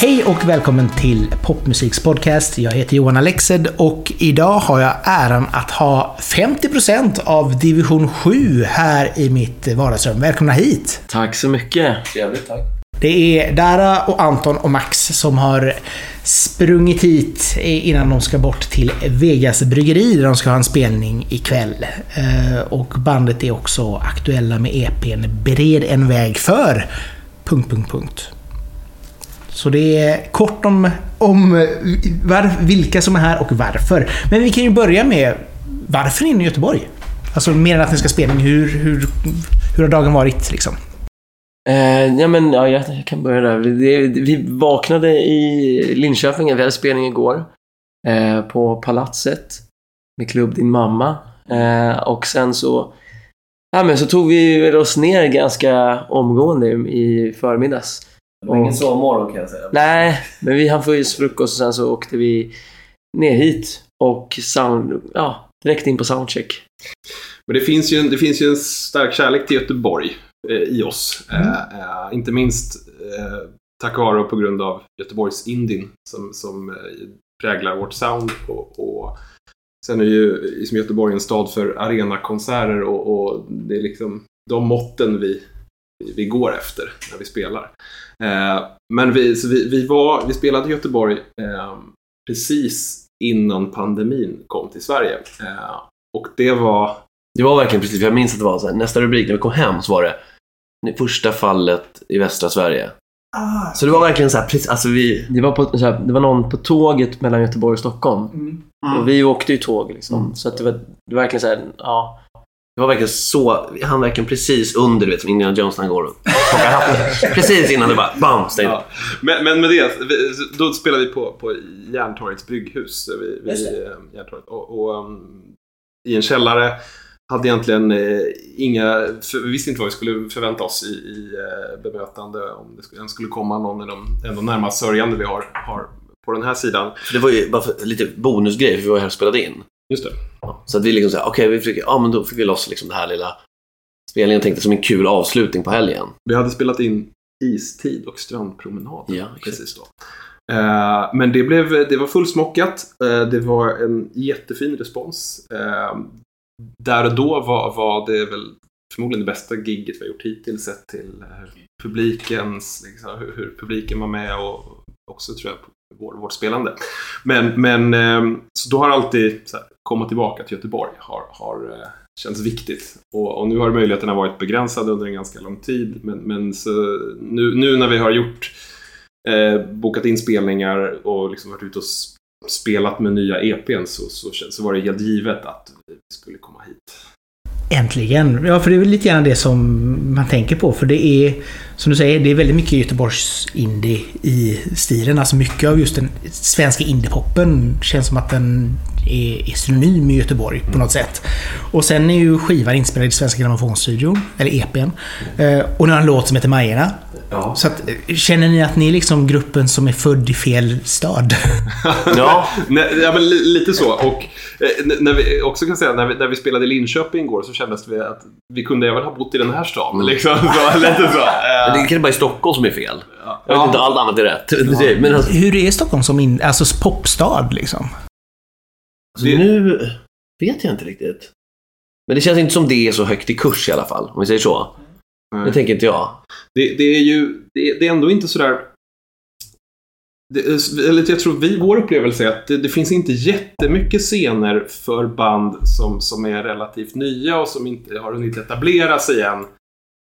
Hej och välkommen till Popmusiks podcast. Jag heter Johan Alexed och idag har jag äran att ha 50% av division 7 här i mitt vardagsrum. Välkomna hit! Tack så mycket. Trevligt, tack. Det är Dara och Anton och Max som har sprungit hit innan de ska bort till Vegas bryggeri där de ska ha en spelning ikväll. Eh, och bandet är också aktuella med EPn Bered en väg för... Punkt, punkt, punkt. Så det är kort om, om var, vilka som är här och varför. Men vi kan ju börja med varför är ni i Göteborg? Alltså mer än att ni ska spela, hur, hur, hur har dagen varit liksom? Eh, ja, men ja, jag kan börja där. Vi, vi vaknade i Linköping, vi hade spelning igår. Eh, på Palatset. Med Klubb Din Mamma. Eh, och sen så... Ja, men så tog vi oss ner ganska omgående i förmiddags. Det var ingen sovmorgon kan jag säga. Nej, men vi hann få i frukost och sen så åkte vi ner hit. Och sound, ja, direkt in på soundcheck. Men det finns ju en, det finns ju en stark kärlek till Göteborg i oss. Eh, eh, inte minst eh, tack vare och på grund av Göteborgs Indien som, som eh, präglar vårt sound. Och, och sen är ju liksom Göteborg en stad för arenakonserter och, och det är liksom de måtten vi, vi går efter när vi spelar. Eh, men vi, vi, vi, var, vi spelade i Göteborg eh, precis innan pandemin kom till Sverige. Eh, och det var Det var verkligen precis, jag minns att det var så här, nästa rubrik när vi kom hem så var det första fallet i västra Sverige. Ah, Så det var verkligen så här, precis, alltså vi, det var, på, så här, det var någon på tåget mellan Göteborg och Stockholm. Mm. Och vi åkte ju tåg liksom. Så att det var, det var verkligen så här, ja. Det var verkligen så, han verkligen precis under, du vet, som Indiana Jones när han går och plockar hatten. precis innan det bara, bam, stängde. Ja. Men, men med det, vi- då spelade vi på, på Järntorgets brygghus. Vi, vi, eh, Järntorget. Och, och um, I en källare. Hade egentligen eh, inga, för, vi visste inte vad vi skulle förvänta oss i, i eh, bemötande. Om det skulle, ens skulle komma någon av de ändå närmast sörjande vi har, har på den här sidan. För det var ju bara lite bonusgrej, för vi var här och spelade in. Just det. Så att vi liksom såhär, okej, vi försöker, ja men då fick vi loss liksom det här lilla spelningen tänkte som en kul avslutning på helgen. Vi hade spelat in Istid och Strandpromenad Ja, exakt. precis då. Eh, men det, blev, det var fullsmockat. Det var en jättefin respons där och då var, var det väl förmodligen det bästa gigget vi har gjort hittills sett till eh, publikens, liksom, hur, hur publiken var med och också tror jag vår, vårt spelande. Men, men eh, så då har alltid så här, komma tillbaka till Göteborg har, har eh, känts viktigt. Och, och nu har möjligheterna varit begränsade under en ganska lång tid. Men, men så, nu, nu när vi har gjort eh, bokat in spelningar och liksom varit ute och spelat med nya EPn så, så, så var det helt givet att vi skulle komma hit. Äntligen! Ja, för det är väl lite grann det som man tänker på. För det är, som du säger, det är väldigt mycket Göteborgs indie i stilen. Alltså mycket av just den svenska indiepoppen känns som att den är, är synonym med Göteborg på något sätt. Och sen är ju skivan inspelad i Svenska Grammofonstudion, eller EPn. Mm. Eh, och nu har en låt som heter Majerna. Ja. Så att, eh, känner ni att ni är liksom gruppen som är född i fel stad? Ja, ja, men li, lite så. Och eh, när vi också kan säga, när vi, när vi spelade i Linköping igår så kändes det att vi kunde även ha bott i den här stan. Liksom. Så, lite så. men det är kanske bara i Stockholm som är fel. ja. Jag vet inte, allt annat är rätt. Men alltså, Hur är Stockholm som in, alltså popstad liksom? Det- nu vet jag inte riktigt. Men det känns inte som det är så högt i kurs i alla fall, om vi säger så. Det Nej. tänker inte jag. Det, det är ju det, det är ändå inte sådär... Det, eller jag tror vi, vår upplevelse är att det, det finns inte jättemycket scener för band som, som är relativt nya och som inte har hunnit etablera sig än.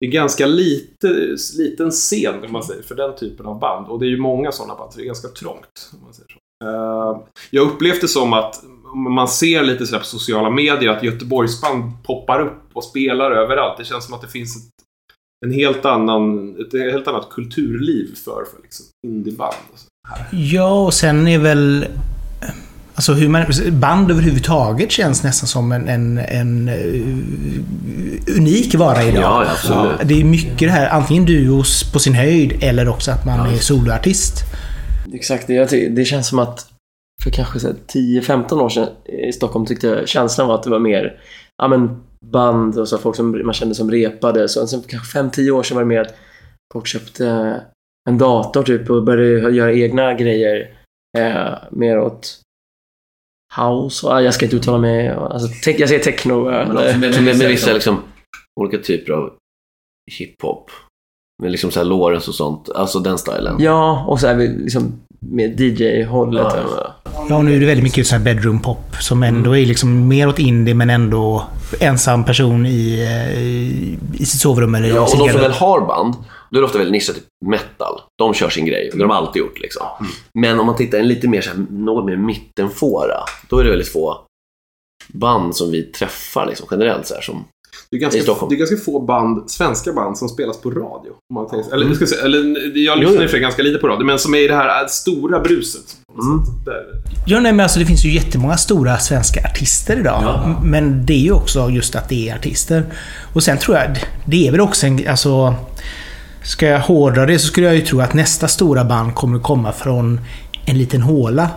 Det är ganska lite, liten scen om man säger, för den typen av band. Och det är ju många sådana band, så det är ganska trångt. Om man säger så. Eh, jag upplevde det som att man ser lite sådär på sociala medier att Göteborgsband poppar upp och spelar överallt. Det känns som att det finns ett en helt annan, ett helt annat kulturliv för, för liksom indieband. och så. Ja, och sen är väl... Alltså hur man, band överhuvudtaget känns nästan som en, en, en eh, unik vara idag. Ja, ja, absolut. Det är mycket det här, antingen duos på sin höjd eller också att man är soloartist. Exakt, det, det känns som att för kanske så här 10-15 år sedan i Stockholm tyckte jag känslan var att det var mer ja, men band och så folk som man kände som repade. Så sen för kanske 5-10 år sedan var det mer att folk köpte en dator typ och började göra egna grejer. Eh, mer åt house. Ah, jag ska inte uttala mig. Alltså, te- jag säger techno. eh, Men också med, med, med vissa liksom, olika typer av hiphop. Med liksom så här Lawrence och sånt. Alltså den stilen. Ja, och så är vi liksom med DJ-hållet. Ja, nu är det väldigt mycket så här bedroom pop som ändå är liksom mer åt indie men ändå ensam person i, eh, i, i sitt sovrum eller Ja, i och de som väl har band, då är det ofta väldigt nischat typ metal. De kör sin grej. Det har de alltid gjort liksom. Men om man tittar en lite mer så här, något mer mittenfåra, då är det väldigt få band som vi träffar liksom, generellt så här, som Det är, I ganska, Stockholm. det är ganska få band, svenska band som spelas på radio. Om man tänker, eller, jag ska säga, eller jag lyssnar i och för sig ganska lite på radio, men som är i det här äh, stora bruset. Mm. Ja, nej, men alltså det finns ju jättemånga stora svenska artister idag. M- Men det är ju också just att det är artister. Och sen tror jag, det är väl också en... Alltså, ska jag hårdra det så skulle jag ju tro att nästa stora band kommer komma från en liten håla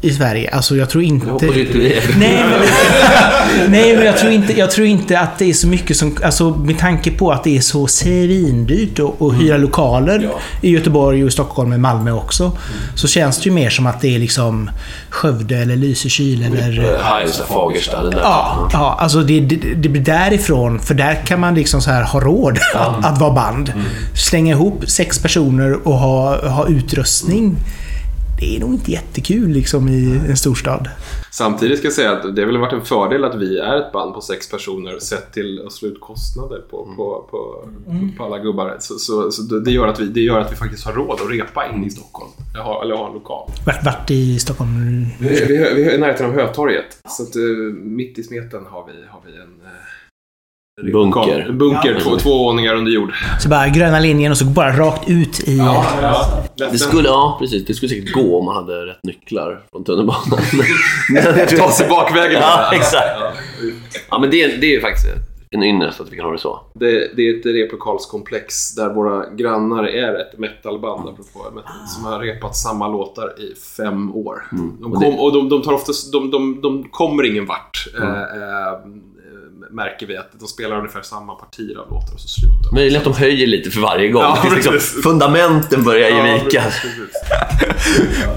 i Sverige. Alltså jag tror inte... jag hoppas inte vi är. Nej, men, nej, men jag tror, inte, jag tror inte att det är så mycket som... Alltså med tanke på att det är så svindyrt att, hyra lokaler i Göteborg och Stockholm och Malmö också. Så känns det ju mer som att det är liksom Skövde eller Lysekil eller... Halmstad, Fagersta, den där. Ja, ja alltså det, det, det blir därifrån. För där kan man liksom så här ha råd att, att vara band. Slänga ihop sex personer och ha, ha utrustning. Det är nog inte jättekul liksom i en storstad. Samtidigt ska jag säga att det har väl varit en fördel att vi är ett band på sex personer sett till att slå ut kostnader på, på, på, på alla gubbar. Så, så, så det, gör att vi, det gör att vi faktiskt har råd att repa in i Stockholm. Eller ha, eller ha en lokal. Vart, vart i Stockholm? Vi, vi, vi är i närheten av Hötorget. Så att, eh, mitt i smeten har vi, har vi en... eh, Bunker. lokal. En bunker, två, två våningar under jord. Så bara gröna linjen och så bara rakt ut i... Det skulle, ja, precis. Det skulle säkert gå om man hade rätt nycklar från tunnelbanan. Ta sig bakvägen. Ja, exakt. Ja, men det är, det är ju faktiskt en ynnest att vi kan ha det så. Det, det är ett replokalskomplex där våra grannar är ett metalband apropå, metal, som har repat samma låtar i fem år. De, Och det- kom, och de, de, tar oftast, de, de, de kommer ingen vart. Eh, eh, märker vi att de spelar ungefär samma partier av låtar och så slutar Men det är lätt att de höjer lite för varje gång. Ja, liksom, fundamenten börjar ge Ja, vika.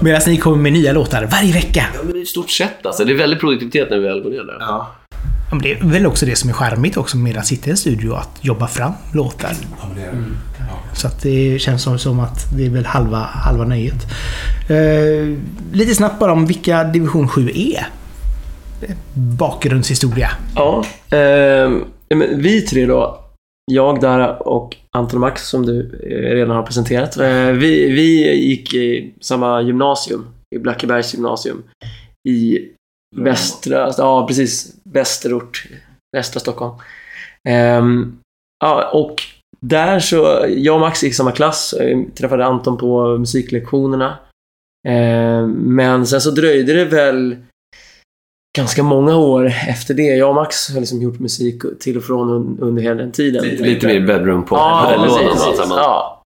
Medan ni kommer med nya låtar varje vecka. Ja, men det är i stort sett alltså. Det är väldigt produktivitet när vi väl går ner där. Ja. Ja, men det är väl också det som är charmigt också med att sitta i en studio, att jobba fram låtar. Så att det känns som, som att det är väl halva, halva nöjet. Eh, lite snabbt bara om vilka Division 7 är. Bakgrundshistoria. Ja, men vi tre då. Jag, Dara och Anton Max som du eh, redan har presenterat. Eh, vi, vi gick i samma gymnasium, i Blackebergs gymnasium. I västra, ja precis, västerort, västra Stockholm. Ehm, ja, och där så, jag och Max gick i samma klass. Jag träffade Anton på musiklektionerna. Ehm, men sen så dröjde det väl ganska många år efter det. Jag och Max har liksom gjort musik till och från un- under hela den tiden. Lite mer bedroom på Ja, precis. Man, Ja.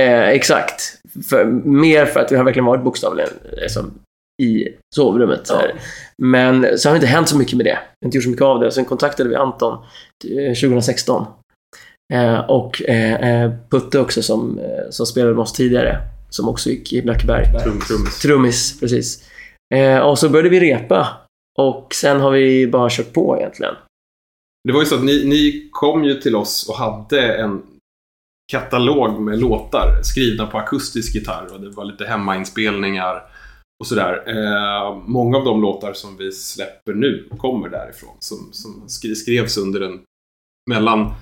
Eh, exakt. För, mer för att vi har verkligen varit bokstavligen liksom, i sovrummet. Så här. Men så har det inte hänt så mycket med det. Vi har inte gjort så mycket av det. Sen kontaktade vi Anton eh, 2016. Eh, och eh, eh, Putte också som, eh, som spelade med oss tidigare. Som också gick i Blackeberg. Trum, trummis. Trummis, precis. Eh, och så började vi repa. Och sen har vi bara kört på egentligen. Det var ju så att ni, ni kom ju till oss och hade en katalog med låtar skrivna på akustisk gitarr och det var lite hemmainspelningar och sådär. Eh, många av de låtar som vi släpper nu kommer därifrån. Som, som skrevs under den... mellan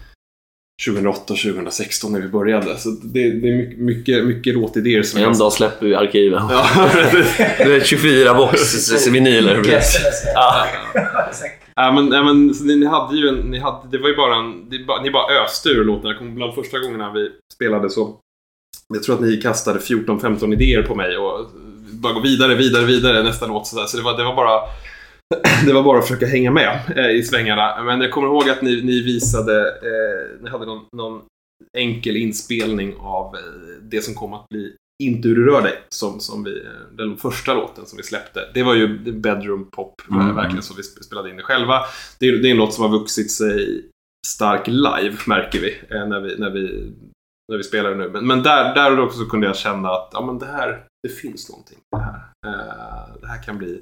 2008 och 2016 när vi började. Så det, det är mycket, mycket, mycket låtidéer som En dag släpper vi arkiven. Ja. Det är 24 box vinyler. Ja. Ja, men, ja, men ni, ni hade ju en, ni hade, det var ju bara en, det, bara- ni bara öste ur låtar. Jag kommer bland första gångerna vi spelade så, jag tror att ni kastade 14-15 idéer på mig och bara gå vidare, vidare, vidare nästa låt. Så, där. så det, var, det var bara det var bara att försöka hänga med eh, i svängarna. Men jag kommer ihåg att ni, ni visade, eh, ni hade någon, någon enkel inspelning av eh, det som kom att bli Inte hur du rör dig, som, som vi, den första låten som vi släppte. Det var ju bedroom pop, Mm. verkligen så vi sp- spelade in det själva. Det är, det är en låt som har vuxit sig stark live, märker vi, eh, när vi, när vi, när vi spelar nu. Men, men där, där också så kunde jag känna att ja, men det här, det finns någonting det här. Eh, det här kan bli eh,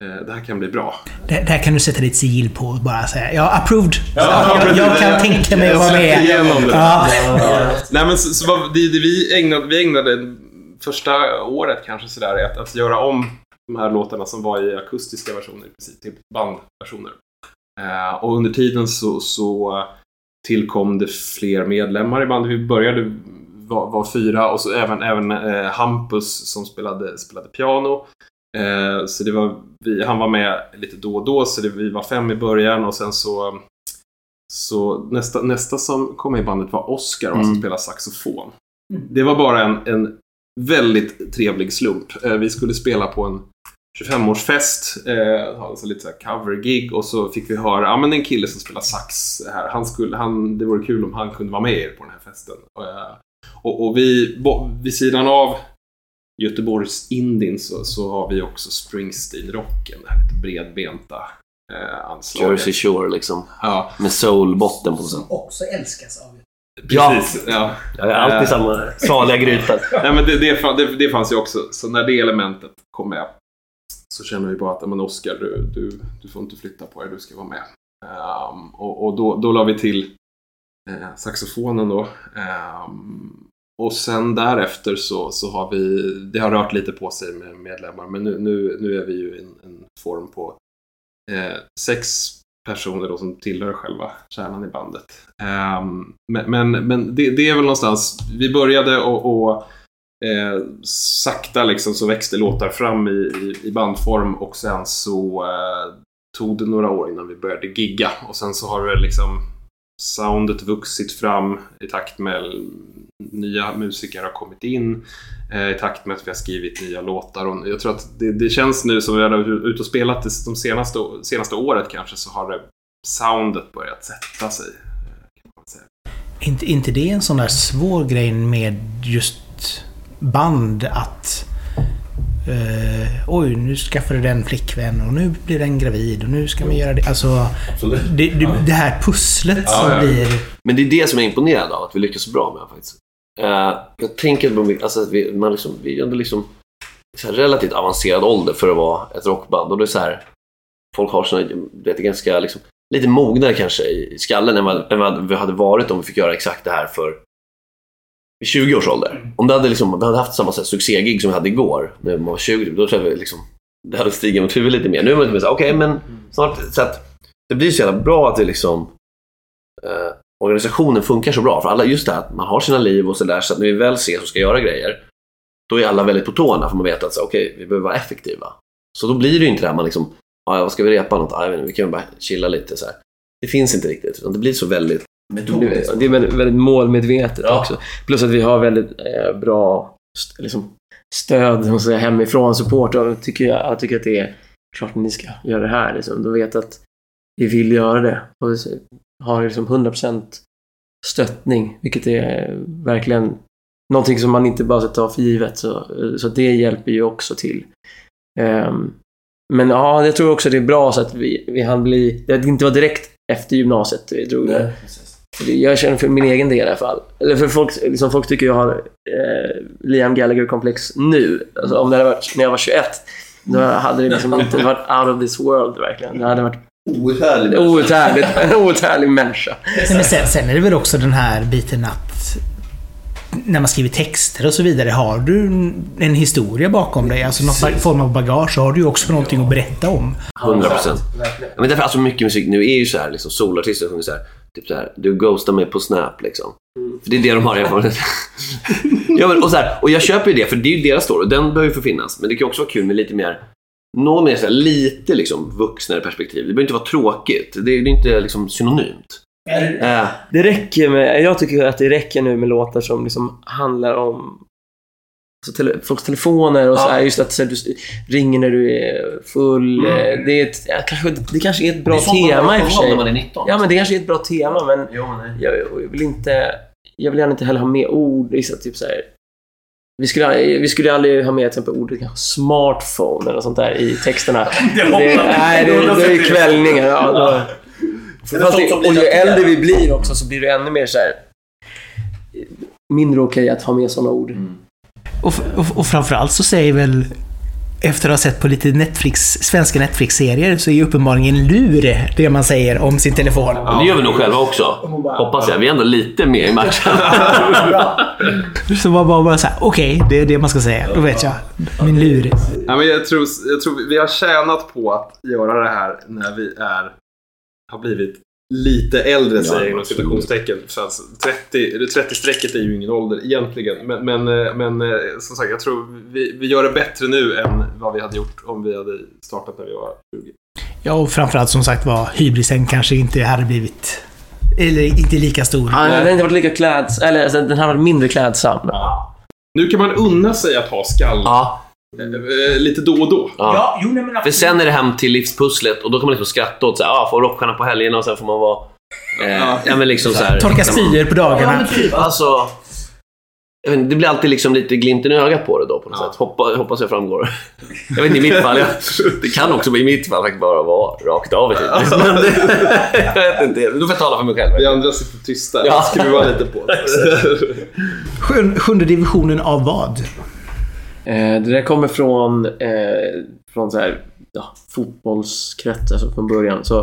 det här kan bli bra. Det, det här kan du sätta ditt sigill på och bara säga ja, approved. Ja, jag, precis. jag kan tänka mig att vara med. igenom det. Ja. Nej men så, så var, det, det vi, ägnade, vi ägnade första året kanske sådär att, att göra om de här låtarna som var i akustiska versioner i princip till bandversioner. Eh, och under tiden så, så tillkom det fler medlemmar i bandet. Vi började var, var fyra och så även, även eh, Hampus som spelade, spelade piano. Eh, så det var vi, han var med lite då och då, så det, vi var fem i början och sen så så nästa, nästa som kom med i bandet var Oscar, och han som Mm. spelar saxofon. Det var bara en, en väldigt trevlig slump. Eh, vi skulle spela på en 25-årsfest, eh, ha alltså lite så cover-gig och så fick vi höra, ja men en kille som spelar sax här, han skulle, han, det vore kul om han kunde vara med er på den här festen. Eh, och, och vi, bo, vid sidan av Göteborgs Indien så, så har vi också Springsteen-rocken, det här lite bredbenta eh, anslaget. Jersey Shore liksom. Ja, Med soul-botten på något sätt. också älskas av precis. Ja. Jag har alltid Eh. samma saliga gryta. Nej, men det, det, det, det fanns ju också. Så när det elementet kom med så känner vi bara att, "Ja, men Oskar, du, du, du får inte flytta på dig, du ska vara med. Ehm, och och då, då la vi till eh, saxofonen då. Ehm, och sen därefter så, så har vi, det har rört lite på sig med medlemmar, men nu, nu, nu är vi ju i en, en form på eh, sex personer då som tillhör själva kärnan i bandet. Um, men men, men det, det är väl någonstans, vi började och, och eh, sakta liksom så växte låtar fram i, i, i bandform och sen så eh, tog det några år innan vi började gigga och sen så har det liksom soundet vuxit fram i takt med nya musiker har kommit in eh, i takt med att vi har skrivit nya låtar. Och jag tror att det, det känns nu som vi har ute och spelat det de senaste, senaste året kanske så har det soundet börjat sätta sig. Eh, kan man säga. Inte, inte det en sån där svår grej med just band att... Eh, oj, nu skaffade den flickvän och nu blir den gravid och nu ska vi göra det. Alltså, det, det, det här pusslet som ja. blir... Men det är det som jag är imponerad av, att vi lyckas så bra med faktiskt. Eh, jag tänker på mig- alltså, att vi, man liksom, vi är ändå liksom så här relativt avancerad ålder för att vara ett rockband. Och det är så här, folk har såna, det är ganska liksom, lite mognare kanske i skallen än vad, än vad vi hade varit om vi fick göra exakt det här för i 20 års ålder. Om det hade, liksom, hade haft samma succégig som vi hade igår, när man var 20, då tror jag vi liksom, det hade stigit mot huvudet lite mer. Nu är man lite mer såhär, okej men snart, så att det blir så jävla bra att det liksom eh, organisationen funkar så bra. För alla, just det här att man har sina liv och sådär, så att när vi väl ses och ska göra grejer, då är alla väldigt på tårna för man vet att så, okej, vi behöver vara effektiva. Så då blir det ju inte det här man liksom, "Ja, vad ska vi repa något? Inte, vi kan ju bara chilla lite så här. Det finns inte riktigt, utan det blir så väldigt metodiskt. Det är väldigt, målmedvetet Ja. också. Plus att vi har väldigt eh, bra liksom, stöd säga, hemifrån, support. Och tycker jag, jag tycker att det är klart att ni ska göra det här. Liksom. De vet att vi vill göra det. Och vi har liksom 100% stöttning, vilket är verkligen någonting som man inte bara ska ta för givet. Så, så det hjälper ju också till. Ehm, men ja, jag tror också att det är bra så att vi, vi hann bli... Det inte var direkt efter gymnasiet. Jag tror det. För det- Jag känner för min egen del i alla fall. Eller för folk, liksom folk tycker jag har eh, Liam Gallagher-komplex nu. Alltså, om det hade varit när jag var 21, då hade det liksom inte varit out of this world verkligen. Det hade varit Outhärdligt. En outhärdlig människa. Men sen, sen är det väl också den här biten att när man skriver texter och så vidare, har du en historia bakom dig, alltså någon form av bagage, så har du ju också någonting att berätta om. 100 procent. Men därför, alltså mycket musik nu är ju så här, liksom solartister sjunger så här, typ så här, du ghostar mig på Snap liksom. För det är det de har erfarenhet ja, men, och, så här, och jag köper ju det, för det är ju deras story, den behöver ju få finnas. Men det kan också vara kul med lite mer, något mer så här, lite liksom vuxnare perspektiv. Det behöver inte vara tråkigt, det är, det är inte liksom synonymt. Äh, Det räcker med, jag tycker att det räcker nu med låtar som liksom handlar om alltså, tele, folks telefoner och så här, just att så här, du ringer när du är full. Mm. eh, Det, är ett, ja, kanske, det kanske är ett bra det är tema i och för sig. när man är 19. Ja, men det kanske är ett bra tema, men Jo, nej. jag, jag vill inte... Jag vill gärna inte heller ha med ord så typ så här, vi skulle, vi skulle aldrig ha med till exempel ordet kanske smartphone eller sånt där i texterna. Det, nej, det, det är ju kvällningar. Ja, då, det, och ju äldre vi blir också så blir det ännu mer så här mindre okej att ha med sådana ord. Och, och, och framförallt så säger väl efter att ha sett på lite Netflix, svenska Netflix-serier så är ju uppenbarligen lur det man säger om sin telefon. Men det gör vi nog själva också. Hoppas jag. Vi är ändå lite med i matchen. Så var bara, bara såhär, okej, det är det man ska säga. Då vet jag. Min lur. Ja, men jag, tror, jag tror vi har tjänat på att göra det här när vi är, har blivit lite äldre, säger jag inom citationstecken. Så alltså, 30 30-strecket är ju ingen ålder egentligen. Men, men, eh, men eh, som sagt, jag tror vi, vi gör det bättre nu än vad vi hade gjort om vi hade startat när vi var 20. Ja, och framförallt som sagt var, hybrisen kanske inte hade blivit... Eller inte lika stor. Ja, den har inte varit lika kläds... Eller alltså, den har varit mindre klädsam. Nu kan man unna sig att ha skall Ja. Eh, lite då och då. ja. jo, nej, men För sen är det hem till livspusslet och då kan man liksom skratta åt så här, ah, få rockstjärna på helgerna och sen får man vara... Eh, ja, men liksom så här, Torka spyor på dagarna. Alltså... jag vet inte, Det blir alltid liksom lite glimten i ögat på det då på något sätt. Hoppa, hoppas jag framgår. Jag vet inte, i mitt fall. Jag, det kan också i mitt fall faktiskt bara vara rakt av i typ. Men det, jag vet inte. Då får jag tala för mig själv. Vi andra sitter tysta. Ja. Skruva lite på det. Sjun, sjunde divisionen av vad? Eh, det där kommer från, eh, från så här, ja, fotbollskretsar alltså från början. Så,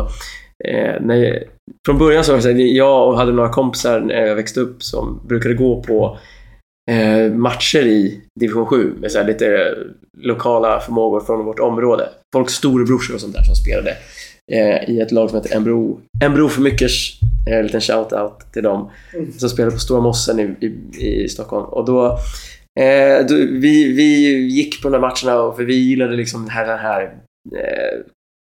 eh, när från början så var det så här, jag och hade några kompisar när jag växte upp som brukade gå på matcher i division 7 med så lite lokala förmågor från vårt område. Folks storebrorsor och sånt där som spelade i ett lag som heter En bro, en bro för myckers. En liten shout-out till dem som spelade på Stora Mossen i, i, i Stockholm. Och då Eh, då, vi, vi gick på de här matcherna och för vi gillade liksom den här, den här eh,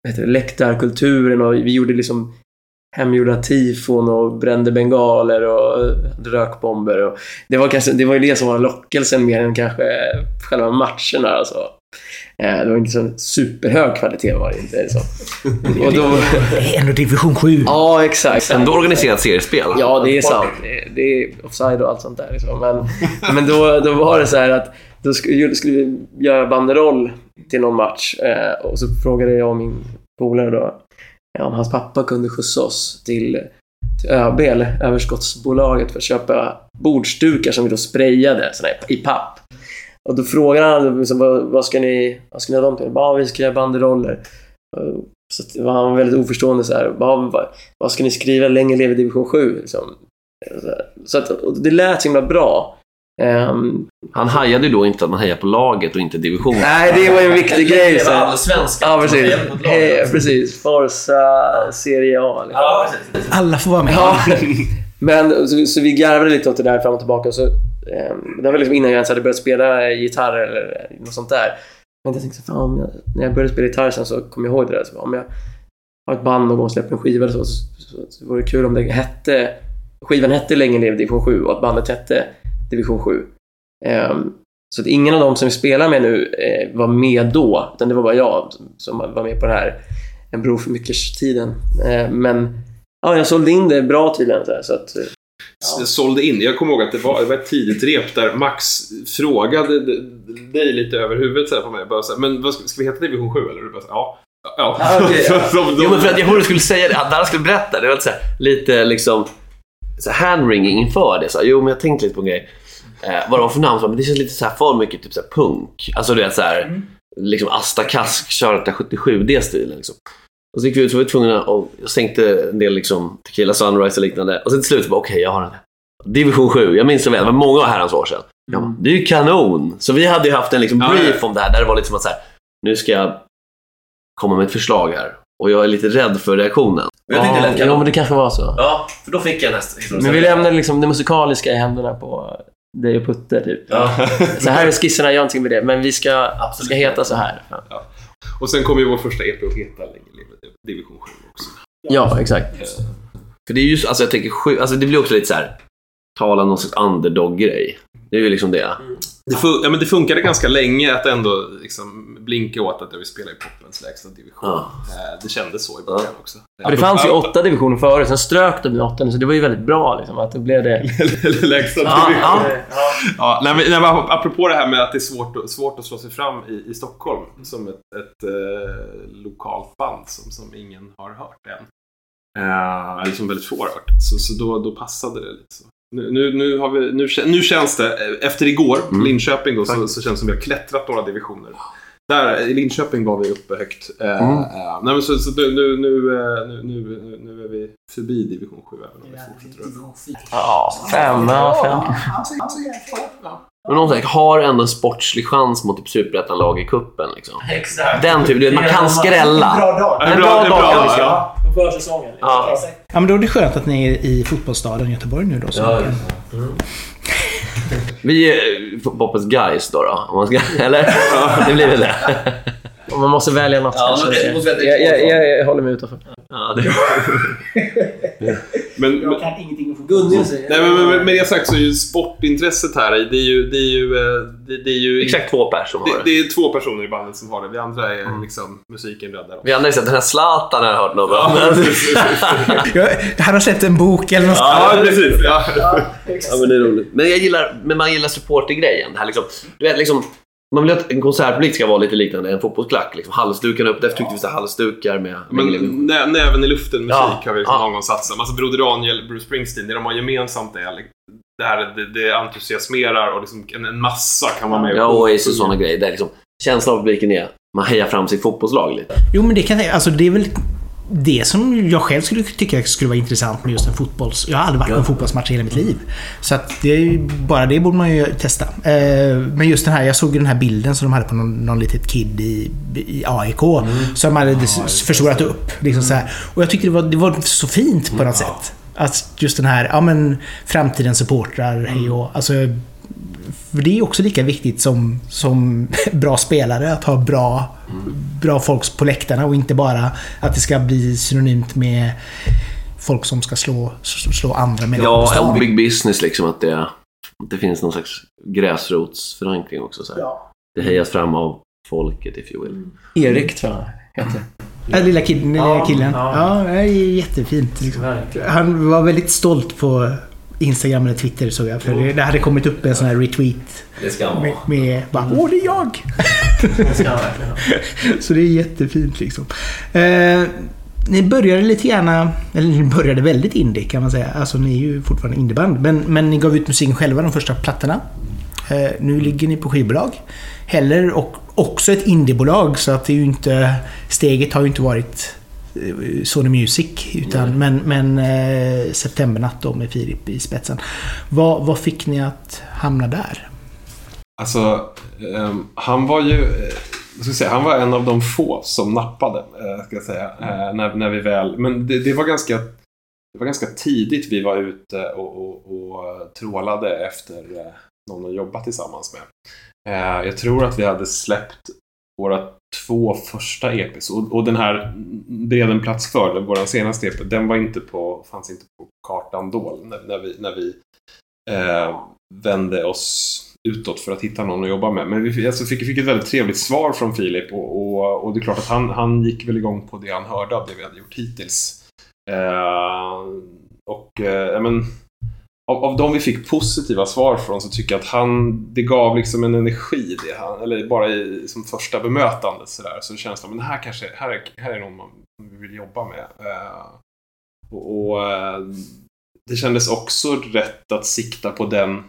heter det, läktarkulturen och vi gjorde liksom hemgjorda tifon och brände bengaler och rökbomber. Och det, var det var ju det som var lockelsen mer än kanske själva matcherna. Alltså. Eh, det var inte så superhög kvalitet var det inte. Så. Och då, Det är ändå division 7. ja, exakt. Ändå organiserat seriespel. Ja, det är sant. Det- är offside och allt sånt där. Liksom. Men, men då, då var det så här att då skulle, skulle vi göra banderoll till någon match eh, och så frågade jag och min polare då ja, om hans pappa kunde skjutsa oss till, till ÖB, eller Överskottsbolaget, för att köpa bordsdukar som vi då sprayade såna här, i papp. Och då frågade han liksom, vad, vad, ska ni, vad ska ni ha dem till? Ja, vi ska göra banderoller. Så var han väldigt oförstående så här. Vad, vad, ska ni skriva? Länge lever division 7. Liksom. Så att, och det lät så himla bra. Ehm, Han hajade ju då inte att man hejar på laget och inte divisionen. nej, det var ju en viktig grej. Så. här. Allsvenskan. Ja, precis. Eh, precis. Forza Serie A. Liksom. Ja, precis. Alla får vara med. Ja. Men så, så vi garvade lite åt det där fram och tillbaka. Så, Ehm, det var liksom innan jag ens hade börjat spela gitarr eller något sånt där. Men jag tänkte, fan, om jag, när jag började spela gitarr sen så kom jag ihåg det där. Så, om jag har ett band någon gång och släpper en skiva eller så, så, så, så vore det kul om det hette... Skivan hette Länge lever division 7 och att bandet hette Division 7. Um, ehm, så att ingen av dem som vi spelar med nu eh, var med då, utan det var bara jag som var med på det här En bro för mycket-tiden. Eh, men ja, jag sålde in det bra tydligen. Så, här, så att, eh, s- sålde in. Jag kommer ihåg att det var, det var ett tidigt rep där Max frågade dig lite över huvudet så här på mig. Bara så här, men vad ska, ska vi heta Division 7 eller? Du bara så här, ja. Ja. Ah, okej, ja. De- Jo, men för att jag hörde du skulle säga det. Att Darra skulle berätta. Det var lite, så här, lite liksom så här handringing inför det. Så här, jo, men jag tänkte lite på en grej. Eh, vad det var för namn. Så, men det känns lite så här för mycket typ så här punk. Alltså du vet så här, liksom Asta Kask, Charta 77, det stilen liksom. Och så gick vi ut så var vi tvungna och jag sänkte en del liksom Tequila Sunrise och liknande. Och sen till slut bara, okej, jag har den. Division 7, jag minns så väl. Det var många herrans år sedan. Jag bara, det är ju kanon! Så vi hade ju haft en liksom Ja, brief ja. om det här. Där det var lite som att så här, nu ska jag komma med ett förslag här. Och jag är lite rädd för reaktionen. Och jag ja, kanon. men det kanske var så. Ja, för då fick jag nästa. Men vi lämnar liksom det musikaliska i händerna på dig och Putte. Typ. Ja. Så här är skisserna, gör någonting med det. Men vi ska, ska heta så här. Och sen kom ju vår första EP att heta Länge Division 7 också. Ja, exakt. För det är ju, alltså jag tänker, sju, alltså det blir också lite så här, tala någon slags underdog-grej. Det är ju liksom det. Det, fun- ja, men det funkade ganska länge att ändå liksom blinka åt att jag vill spela i poppens lägsta division. Ja. Eh, Det kändes så i början också. Ja, det fanns ju åtta divisioner förut, sen strök de åttan, så det var ju väldigt bra liksom, att det blev det. lägsta Ja, division. ja. Ja, nej, men, nej, men apropå det här med att det är svårt, att- svårt att slå sig fram i, i Stockholm som ett, ett eh, lokalt band som, som ingen har hört än. Eh, eller som väldigt få har hört. Så, så då, då passade det lite så. Nu, nu, har vi, nu, nu känns det, efter igår, Mm. Linköping då, så, så känns det som vi har klättrat några divisioner. Där, I Linköping var vi uppe högt. Eh, Mm. eh, nej, men så, så nu, nu, nu, eh, nu, är vi förbi division 7 även om vi fortsätter upp. Ja, femma, fem. Men någon säger, har ändå en sportslig chans mot typ superettan-lag i kuppen liksom. Exakt. Den typen, man kan skrälla. Bra dag. Ja, En bra, bra är dag bra, kan vi ska. ja. På försäsongen. liksom. Ja. Ja, men då är det skönt att ni är i fotbollsstaden Göteborg nu då. Så Ja, ni kan- Vi är Poppens guys då, då om man ska, eller? Det blir väl det. Om man måste välja något Ja, kanske. men det måste välja jag, jag, jag, jag håller mig utanför. Ja, det. Men, men, kan ingenting om. Gunnar säger... Nej, men, men, men med det sagt så är ju sportintresset här, det är ju, det är ju, eh, det, det är ju Exakt två pers som har det, det. är två personer i bandet som har det. Vi andra är liksom musiken räddar oss. Vi andra har sett den här Zlatan har jag hört något Ja, om. Jag, han har släppt en bok eller något. Ja, precis. Ja. Ja, men det är roligt. Men jag gillar, men man gillar supportergrejen. Det här liksom, du vet, liksom, man vill att en konsertpublik ska vara lite liknande en fotbollsklack. Liksom, halsdukarna upp, därför tyckte vi så här halsdukar med... Men nä, näven i luften musik Ja. har vi liksom Ja. någon gång satsat. Alltså Broder Daniel, Bruce Springsteen, det de har gemensamt är det här det, det entusiasmerar och liksom en, en massa kan vara med. Ja, och Oasis och sådana grejer. Där liksom, känslan av publiken är man hejar fram sitt fotbollslag lite. Jo, men det kan jag Alltså det är väl det som jag själv skulle tycka skulle vara intressant med just en fotbolls... Jag har aldrig varit på en fotbollsmatch i hela mitt liv. Så att det bara det borde man ju testa. Eh, Men just den här, jag såg den här bilden som de hade på någon, någon litet kid i, i AIK. Som de hade s- förstorat upp. Liksom så här. Och jag tyckte det var, det var så fint på något sätt. Att just den här, ja men framtidens supportrar, hej och, alltså för det är också lika viktigt som, som bra spelare att ha bra, bra folk på läktarna och inte bara att det ska bli synonymt med folk som ska slå, slå andra på Ja, en big business liksom. Att det, att det finns någon slags gräsrotsförankring också. Så här. Det hejas fram av folket, if you will. Erik tror jag heter. Ja, lilla, kid, lilla Ja, killen. ja. Ja, det är jättefint. Liksom. Han var väldigt stolt på Instagram eller Twitter såg jag. För det, det hade kommit upp en sån här retweet Det ska han med, med bara Åh, det är jag! Det ska han verkligen. Så det är jättefint liksom. Eh, ni började lite gärna, eller ni började väldigt indie kan man säga. Alltså ni är ju fortfarande indieband. Men, men ni gav ut musiken själva de första plattorna. Eh, nu ligger ni på skivbolag. Heller och också ett indiebolag så att det är ju inte... Steget har ju inte varit Sony Music. Utan, men men eh, Septembernatt då med Filip i spetsen. Vad, vad fick ni att hamna där? Alltså, ehm, han var ju... eh, ska jag säga, han var en av de få som nappade, eh, ska jag säga. eh, när, när vi väl... Men det, det, var ganska, det var ganska tidigt vi var ute och, och, och eh, trålade efter eh, någon att jobba tillsammans med. Eh, jag tror att vi hade släppt våra två första EPs och, och den här Breden plats för, vår senaste EP, den var inte på, fanns inte på kartan då när, när vi, när vi eh, vände oss utåt för att hitta någon att jobba med. Men vi alltså, fick, fick ett väldigt trevligt svar från Filip och, och, och det är klart att han, han gick väl igång på det han hörde av det vi hade gjort hittills. Eh, och eh, men, av, av de vi fick positiva svar från så tycker jag att han, det gav liksom en energi det han, eller bara i, som första bemötandet. sådär. Så det känns det men här kanske, här är, här är någon man vill jobba med. Uh, och, och eh, det kändes också rätt att sikta på den,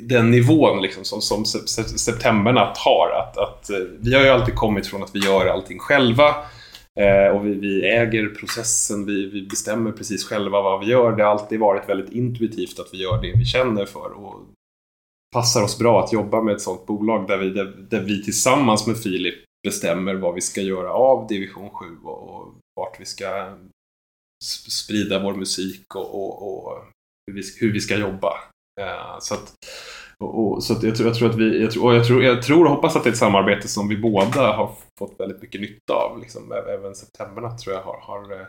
den nivån liksom, som, som Septembernatt har. Att, att, eh, vi har ju alltid kommit från att vi gör allting själva. Eh, och vi, vi äger processen, vi, vi bestämmer precis själva vad vi gör. Det har alltid varit väldigt intuitivt att vi gör det vi känner för. Och passar oss bra att jobba med ett sånt bolag där vi, där, där vi tillsammans med Filip bestämmer vad vi ska göra av division 7 och, och vart vi ska sprida vår musik och, och, och hur, vi, hur vi ska jobba. Eh, så att, och, och, så att jag, tror, jag tror att vi, jag tror, och jag tror, jag tror och hoppas att det är ett samarbete som vi båda har fått väldigt mycket nytta av. Liksom. Även Septembernatt tror jag har, har, eh,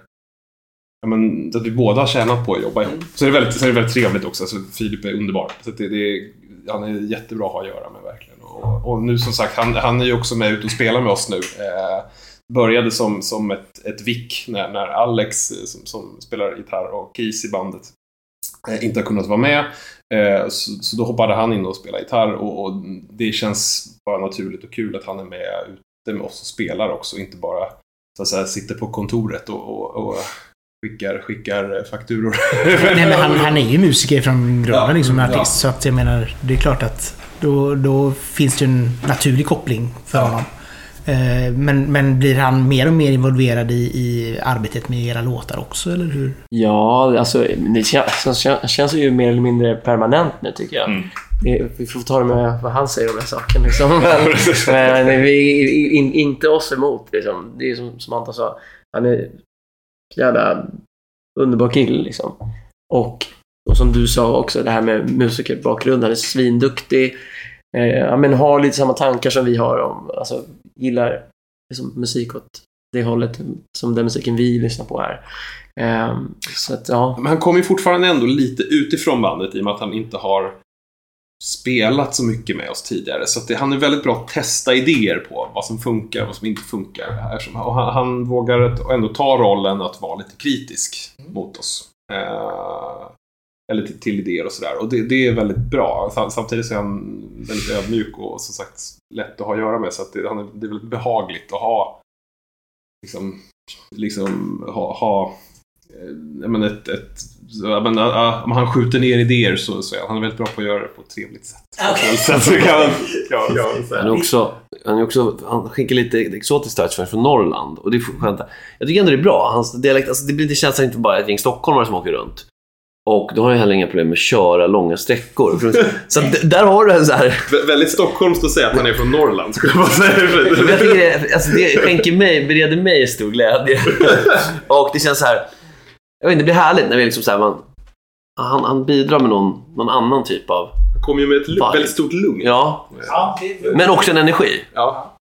ja, men, att vi båda har tjänat på att jobba ihop. Så, är det väldigt, så är det väldigt trevligt också. Alltså, Filip är underbar. Så det, det han är jättebra att ha att göra med verkligen. Och, och nu som sagt, han, han är ju också med ute och spelar med oss nu. Eh, började som, som ett, ett vick när, när Alex, eh, som, som spelar gitarr och keys i bandet, eh, inte har kunnat vara med. Eh, så, så då hoppade han in och spelade gitarr och, och det känns bara naturligt och kul att han är med ute med oss och spelar också, inte bara så att säga, sitter på kontoret och, och, och skickar, skickar fakturor. Nej, men han, han är ju musiker från grunden, Ja, liksom en ja. artist. Så att jag menar, det är klart att då, då finns det en naturlig koppling för Ja. honom. Eh, Men, men blir han mer och mer involverad i, i arbetet med era låtar också, eller hur? Ja, alltså det känns, känns, känns ju mer eller mindre permanent nu tycker jag. Mm. Vi får ta det med vad han säger om den saken. Liksom. Men, men vi, in, inte oss emot. Liksom. Det är som, som Anton sa. Han är en jävla underbar kille. Liksom. Och, och som du sa också, det här med musikerbakgrund. Han är svinduktig. Eh, men har lite samma tankar som vi har. om alltså, Gillar liksom, musik åt det hållet som den musiken vi lyssnar på här. Eh, så att, ja. Men han kommer ju fortfarande ändå lite utifrån bandet i och med att han inte har spelat så mycket med oss tidigare. Så att det, han är väldigt bra att testa idéer på vad som funkar och vad som inte funkar. Och han, han vågar ändå ta rollen att vara lite kritisk mot oss. Eh, eller till, till idéer och sådär. Och det, det är väldigt bra. Sam- Samtidigt så är han väldigt ödmjuk och som sagt lätt att ha att göra med. Så att det, han är, det är väldigt behagligt att ha liksom, liksom ha, ha eh, jag menar, ett, ett, jag menar, ah, om han skjuter ner idéer så, så är han väldigt bra på att göra det på ett trevligt sätt. Så kan man. Han är också, han är också, han skickar lite exotiskt touch för från Norrland. Och det är skönt. Jag tycker ändå det är bra. Hans dialekt, alltså det, blir, det känns inte bara ett gäng stockholmare som åker runt. Och då har jag heller inga problem med att köra långa sträckor. Så där har du en så här... Vä- Väldigt stockholmskt att säga att han är från Norrland, skulle jag bara säga. Jag tycker det, alltså det skänker mig, bereder mig stor glädje. Och det känns så här... Jag vet inte, det blir härligt när vi liksom så här, man, han, han bidrar med någon, någon annan typ av... Han kommer ju med ett lu- Fan. väldigt stort lugn. Ja, Ja, men också en energi. Ja.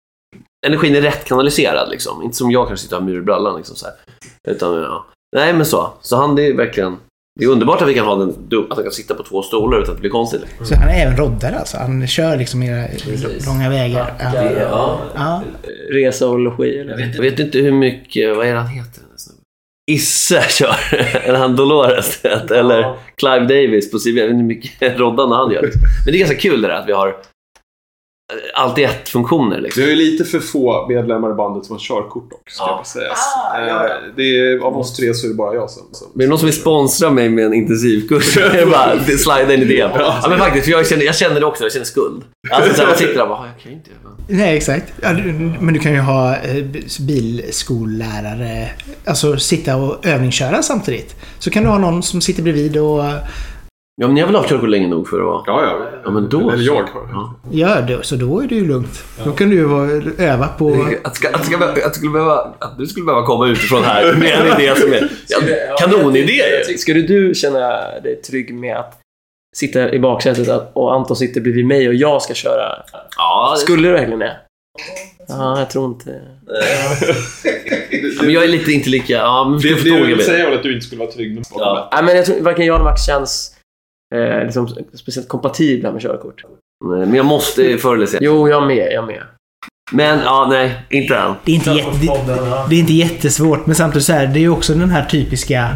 Energin är rätt kanaliserad liksom. Inte som jag kanske sitter och har mur i brallan liksom så här. Utan, ja. Nej men så. Så han, det är verkligen... Det är underbart att vi kan ha den, att han kan sitta på två stolar utan att det blir konstigt. Liksom. Så han är även roddare alltså? Han kör liksom era långa vägar? Ja. Ja. Ja. Resa och logi eller? Jag vet inte hur mycket, vad är det han heter? Isse kör, eller han Dolores, eller Clive Davis på CB. Jag vet inte hur mycket roddande han gör. Liksom. Men det är ganska kul det där att vi har allt i ett-funktioner. Vi Liksom. har ju lite för få medlemmar i bandet som har körkort dock, ska Ja. jag sägas. Eh, Det är, av oss tre så är det bara jag som... som Men är det någon som vill sponsra mig med en intensivkurs? Bara det- slida in i det. Ja, men faktiskt, för jag känner, jag känner det också. Jag känner skuld. Alltså, så här, man sitter där och bara, "Ah, jag kan inte. Nej, exakt. Ja, du- men du kan ju ha eh, bilskollärare, alltså sitta och övningsköra samtidigt. Så kan du ha någon som sitter bredvid och Ja, men jag vill ha körkort länge nog för att vara... Ja, ja. Ja, men då Eller så. jag. Ja. gör det, så då är det ju lugnt. Då kan du ju vara- öva på... Att, ska, att, ska, att, skulle behöva, att du skulle behöva komma utifrån här med en idé som är ja, kanonidé ju. Skulle du känna dig trygg med att sitta i baksätet och Anton sitter bredvid mig och jag ska köra? Ja, det, Skulle du verkligen det? Ja, jag tror inte... men jag är lite inte lika... Ja, men Det, det du är väl att du inte skulle vara trygg med Ja. Nej, men jag tror varken jag eller Max känns eh, liksom, speciellt kompatibla med körkort. Nej, Men jag måste förr eller senare. Jo, jag med. Jag med. Men ja, nej, inte än. Det är inte, jätte, det, det är inte jättesvårt, men samtidigt så här, det är ju också den här typiska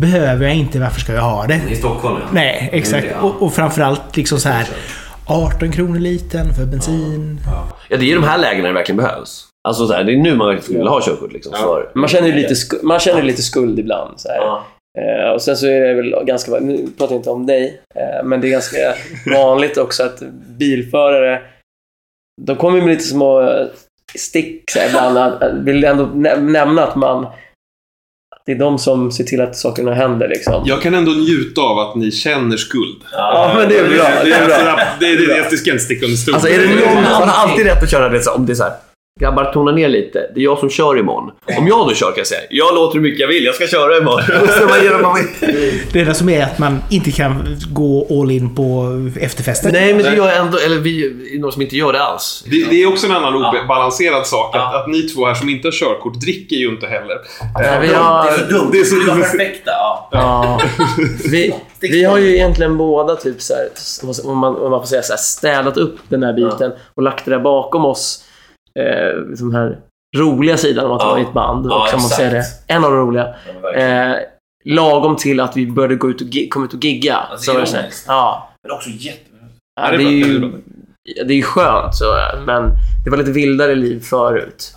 Behöver jag inte, varför ska jag ha det? I Stockholm, ja. Nej, exakt. Och, och framförallt liksom så här 18 kronor liten för bensin. Ja, det är ju de här lägena det verkligen behövs. Alltså så här, det är nu man verkligen skulle vilja ha körkort liksom. För, Man känner ju lite, sku- man känner lite skuld ibland. Så här. Eh, och sen så är det väl ganska, nu pratar jag inte om dig, eh, men det är ganska vanligt också att bilförare, de kommer med lite små stick ibland, att- vill ändå nä- nämna att man, det är de som ser till att sakerna händer liksom. Jag kan ändå njuta av att ni känner skuld. Ja, men det är bra. Det Det är är, bra. det är, det är, det ska inte sticka under stol. Alltså är det någon, man har alltid rätt att köra det så, om det är så här. Grabbar tona ner lite. Det är jag som kör imorgon. Om jag då kör kan jag säga, jag låter hur mycket jag vill, jag ska köra imorgon. Det enda som är att man inte kan gå all in på efterfesten. Nej, men det gör jag ändå, eller vi är några som inte gör det alls. Det, det är också en annan Ja. obalanserad sak. Att, Ja. att ni två här som inte har körkort dricker ju inte heller. Nej, vi Det har, är så dumt. Det är så- Det var perfekta. Ja. ja, vi, vi har ju egentligen båda typ så här, om, man, om man får säga så här, städat upp den här biten och lagt det där bakom oss. Eh, den här roliga sidan av att Ja. vara i ett band. Ja, och kan man säga det. En av de roliga. Ja. Eh, lagom till att vi började gå ut och, komma ut och gigga. Alltså, så det är ja. Men också jätte... Ja, det är ju, det är skönt, så, men det var lite vildare liv förut.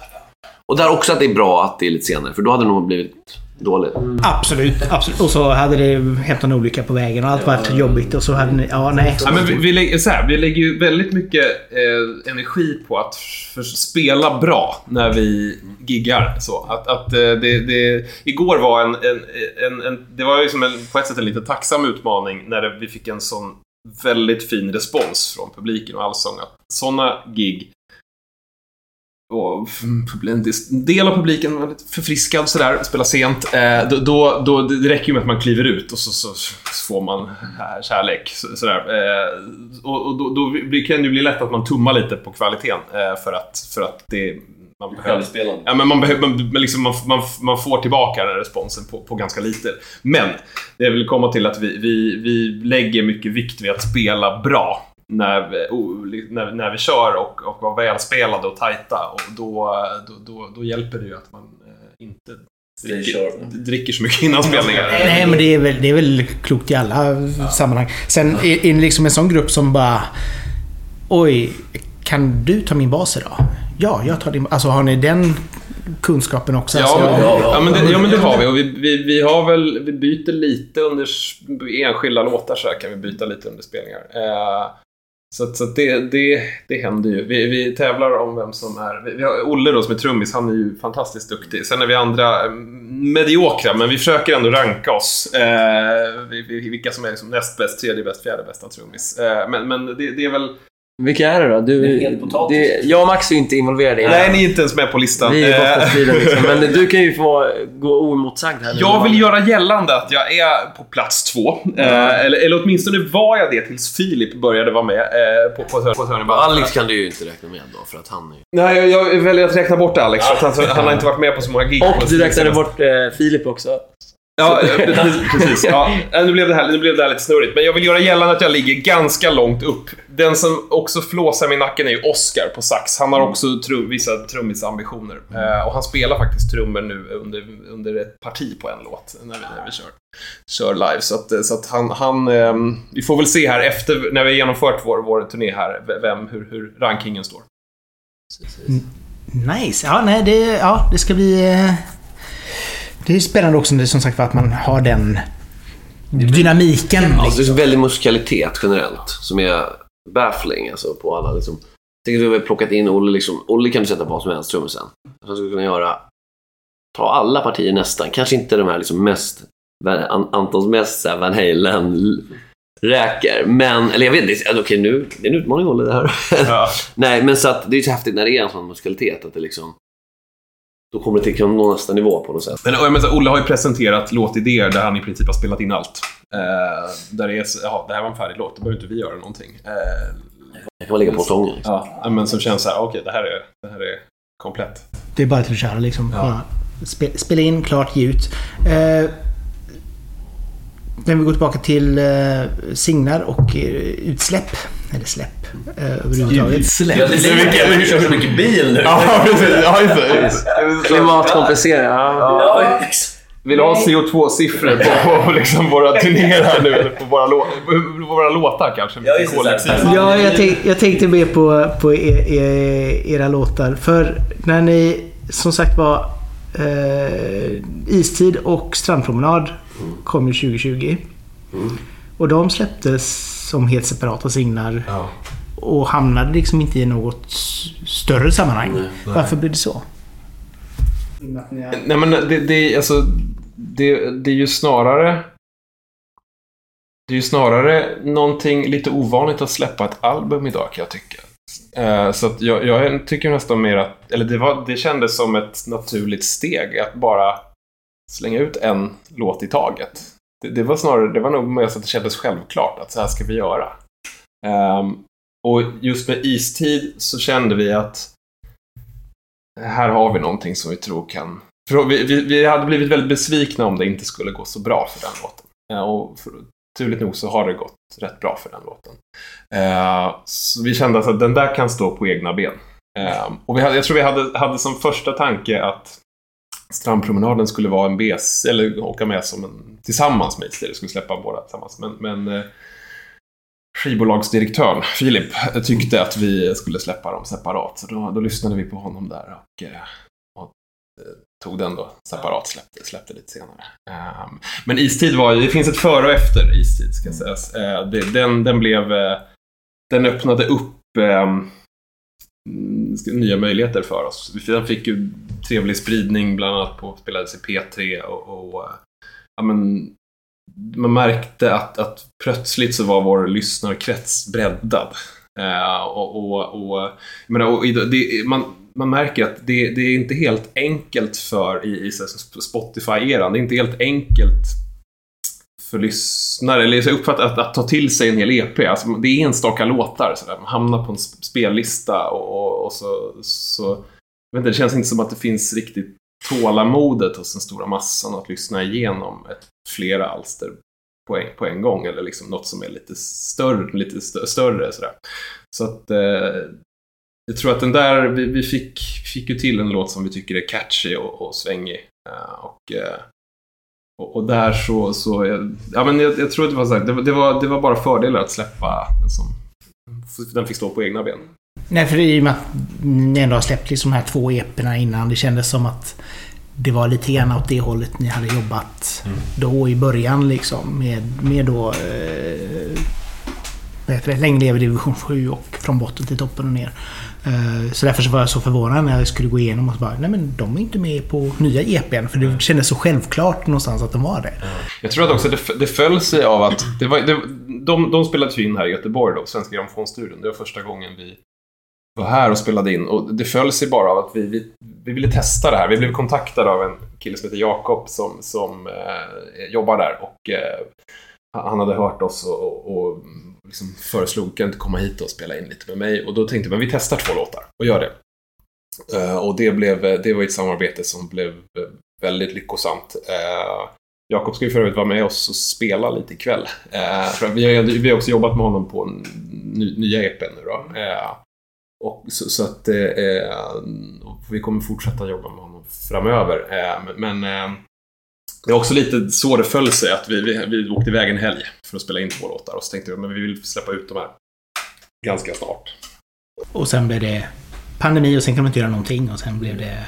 Och där också att det är bra att det är lite senare, för då hade det nog blivit dåligt. Absolut, absolut. Och så hade det hänt en olycka på vägen och allt varit jobbigt och så hade ni... Ja, nej. Ja, men vi, vi, lägger, så här, vi lägger ju väldigt mycket eh, energi på att för, spela bra när vi giggar. Så. Att, att, eh, det, det, igår var en, en, en, en... Det var ju som en, på ett sätt en lite tacksam utmaning när det, vi fick en sån väldigt fin respons från publiken och allsång. Att såna gig och en del av publiken var lite förfriskad sådär, spelar sent. Eh, då, då, då, det räcker ju med att man kliver ut och så, så, så får man kärlek. Så, sådär. Eh, och och då, då blir- kan det ju bli lätt att man tummar lite på kvaliteten eh, för, att, för att det man behöver, ja, men man, behöver, man, liksom man, man, man får tillbaka den responsen på, på ganska lite. Men det jag vill komma till att vi, vi, vi lägger mycket vikt vid att spela bra när vi, när, när vi kör och, och vara välspelade och tajta. Och då, då, då, då hjälper det ju att man eh, inte dricker, dricker så mycket innan spelningar. Nej, men det är väl, det är väl klokt i alla sammanhang. Sen är det liksom en sån grupp som bara... Oj, kan du ta min bas idag? Ja, jag tar din... Alltså har ni den kunskapen också? Ja, Alltså, men, ja, ja. ja, men det, ja, men det har vi. Och vi, vi, vi har väl, vi byter lite under enskilda låtar så här kan vi byta lite under spelningar. Eh, så att, så att det, det, det händer ju. Vi, vi tävlar om vem som är... Vi, vi har Olle då som är trummis, han är ju fantastiskt duktig. Sen är vi andra mm, mediokra, men vi försöker ändå ranka oss. Eh, vi, vi, vilka som är liksom näst bäst, tredje bäst, fjärde bästa trummis. Eh, men men det, det är väl... Vilka är det då? Du, Det är helt potatis. det, jag och Max är ju inte involverade i det. Nej, ni är inte ens med på listan. Vi är Eh, striden liksom. Men du kan ju få gå oemotsagd här. Jag vill göra gällande att jag är på plats två. Eh, eller, eller åtminstone var jag det tills Filip började vara med eh, på, på, på Band. Alex kan du ju inte räkna med då, för att han är ju... Nej, jag, jag väljer att räkna bort Alex för att han, han har inte varit med på så många gig. Och du räknade bort eh, Filip också. Ja, eh, precis. Ja, eh, nu, blev det här, nu blev det här lite snurrigt. Men jag vill göra gällande att jag ligger ganska långt upp. Den som också flåsar mig i nacken är ju Oscar på sax. Han har också trum, vissa trummisambitioner. Eh, och han spelar faktiskt trummor nu under, under ett parti på en låt när vi, när vi kör, kör live. Så att, så att han... han ehm, vi får väl se här efter, när vi har genomfört vår, vår turné här, vem, hur, hur rankingen står. Nice. Ja, nej, det, ja, det ska bli... Det är spännande också som sagt att man har den dynamiken. Alltså, det är så väldigt musikalitet generellt, som är baffling alltså, på alla. Liksom. Tänker att vi har plockat in Olle. Liksom. Olle kan du sätta vad som helst trummisen. Han skulle kunna göra... Ta alla partier nästan. Kanske inte de här liksom mest... An- Antons mest så här, Van Halen räker. Men, eller jag vet inte. alltså, Okej, nu, det är en utmaning Olle det här. Ja. Nej, men så att det är så häftigt när det är en sån musikalitet att det liksom... Då kommer det till att nå nästa nivå på något sätt. Men, jag menar, Olle har ju presenterat låtidéer där han i princip har spelat in allt. Eh, där det är så, jaha, det här var en färdig låt, då behöver inte vi göra någonting. Eh, Det kan man lägga på sången. Liksom. ja, men som känns så här, okej, det, här är, det här är komplett. Det är bara till att köra liksom. Spe, spela in, klart, ge ut. Eh, men vi går tillbaka till eh, signar och eh, utsläpp. Eller släpp eh, överhuvudtaget. Ja, det blir mycket. Du kör så mycket bil nu. Klimatkompensera. Ja. Ja, exakt. Vill du ha CO2-siffror på, på liksom våra turnéer här nu? Eller på våra, lå, på våra låtar kanske? Ja, just det. Ja, jag, tänk, jag tänkte mer på, på er, er, era låtar. För när ni som sagt var eh, Istid och Strandpromenad kom ju 2020. Och de släpptes som helt separata singlar. Och hamnade liksom inte i något större sammanhang. Varför blev det så? Nej men det, det, alltså, det, det är ju snarare... Det är ju snarare någonting lite ovanligt att släppa ett album idag kan jag tycka. Eh, Så att jag, jag tycker nästan mer att, eller det, var, det kändes som ett naturligt steg att bara slänga ut en låt i taget. Det, det var snarare, det var nog mer så att det kändes självklart att så här ska vi göra. Ehm, och just med istid så kände vi att här har vi någonting som vi tror kan... För vi, vi, vi hade blivit väldigt besvikna om det inte skulle gå så bra för den låten. Eh, och för, turligt nog så har det gått rätt bra för den låten. Eh, så vi kände att den där kan stå på egna ben. Eh, och vi hade, jag tror vi hade, hade som första tanke att Strandpromenaden skulle vara en BS, eller åka med som en, tillsammans med Istid, skulle släppa båda tillsammans. Men, men eh, skivbolagsdirektören, Filip, eh, tyckte att vi skulle släppa dem separat. Så då, då lyssnade vi på honom där och, eh, och eh, tog den då separat, släppte, släppte lite senare. Ehm, men Istid var ju, det finns ett före och efter Istid ska sägas. Eh, det- den, den blev, eh, den öppnade upp mm, nya möjligheter för oss. Den fick ju trevlig spridning, bland annat på, spelades i P3 och, och eh, ja, men, man märkte att, att plötsligt så var vår lyssnarkrets breddad. Eh, och, och, och, menar, och det, man, man märker att det, det är inte helt enkelt för i, i Spotify-eran, det är inte helt enkelt för lyssnare, eller så jag uppfattar att, att ta till sig en hel EP. Alltså, det är enstaka låtar, så där. man hamnar på en spellista och, och, och så, så jag vet inte, det känns inte som att det finns riktigt tålamodet hos den stora massan att lyssna igenom ett, flera alster på en, på en gång. Eller liksom något som är lite större. Lite stö, större sådär. Så att eh, jag tror att den där, vi, vi fick, fick ju till en låt som vi tycker är catchy och, och svängig. Eh, och, eh, och, och där så, så ja men jag, jag tror att det var, så här, det, var- det, var, det var bara fördelar att släppa den som, den fick stå på egna ben. Nej, för i och med att ni ändå har släppt liksom de här två EPerna innan. Det kändes som att det var lite grann åt det hållet ni hade jobbat då i början liksom. Med, med då... Eh? Länge lever division 7 och från botten till toppen och ner. Eh, så därför så var jag så förvånad när jag skulle gå igenom och så bara, nej men de är inte med på nya EPn. För det kändes så självklart någonstans att de var det. Jag tror att också det, det föll sig av att det var, det, de, de spelade ju in här i Göteborg då, Svenska Grammofonstudion. Det var första gången vi var här och spelade in. Och det föll sig bara av att vi, vi, vi ville testa det här. Vi blev kontaktade av en kille som heter Jakob som, som eh, jobbar där. Och eh, han hade hört oss och, och, och liksom föreslog, kan inte komma hit och spela in lite med mig? Och då tänkte jag, men vi testar två låtar och gör det. Uh, och det, blev, eh, det var ett samarbete som blev eh, väldigt lyckosamt. Uh, Jakob ska ju för övrigt vara med oss och spela lite ikväll. Uh, för vi, har, vi har också jobbat med honom på en ny, nya EP nu då. Och så, så att och vi kommer fortsätta jobba med honom framöver. Men det var också lite så det föll sig att vi, vi, vi åkte iväg en helg för att spela in två låtar och så tänkte vi men vi vill släppa ut de här ganska snart. Och sen blev det pandemi och sen kan man inte göra någonting och sen blev det...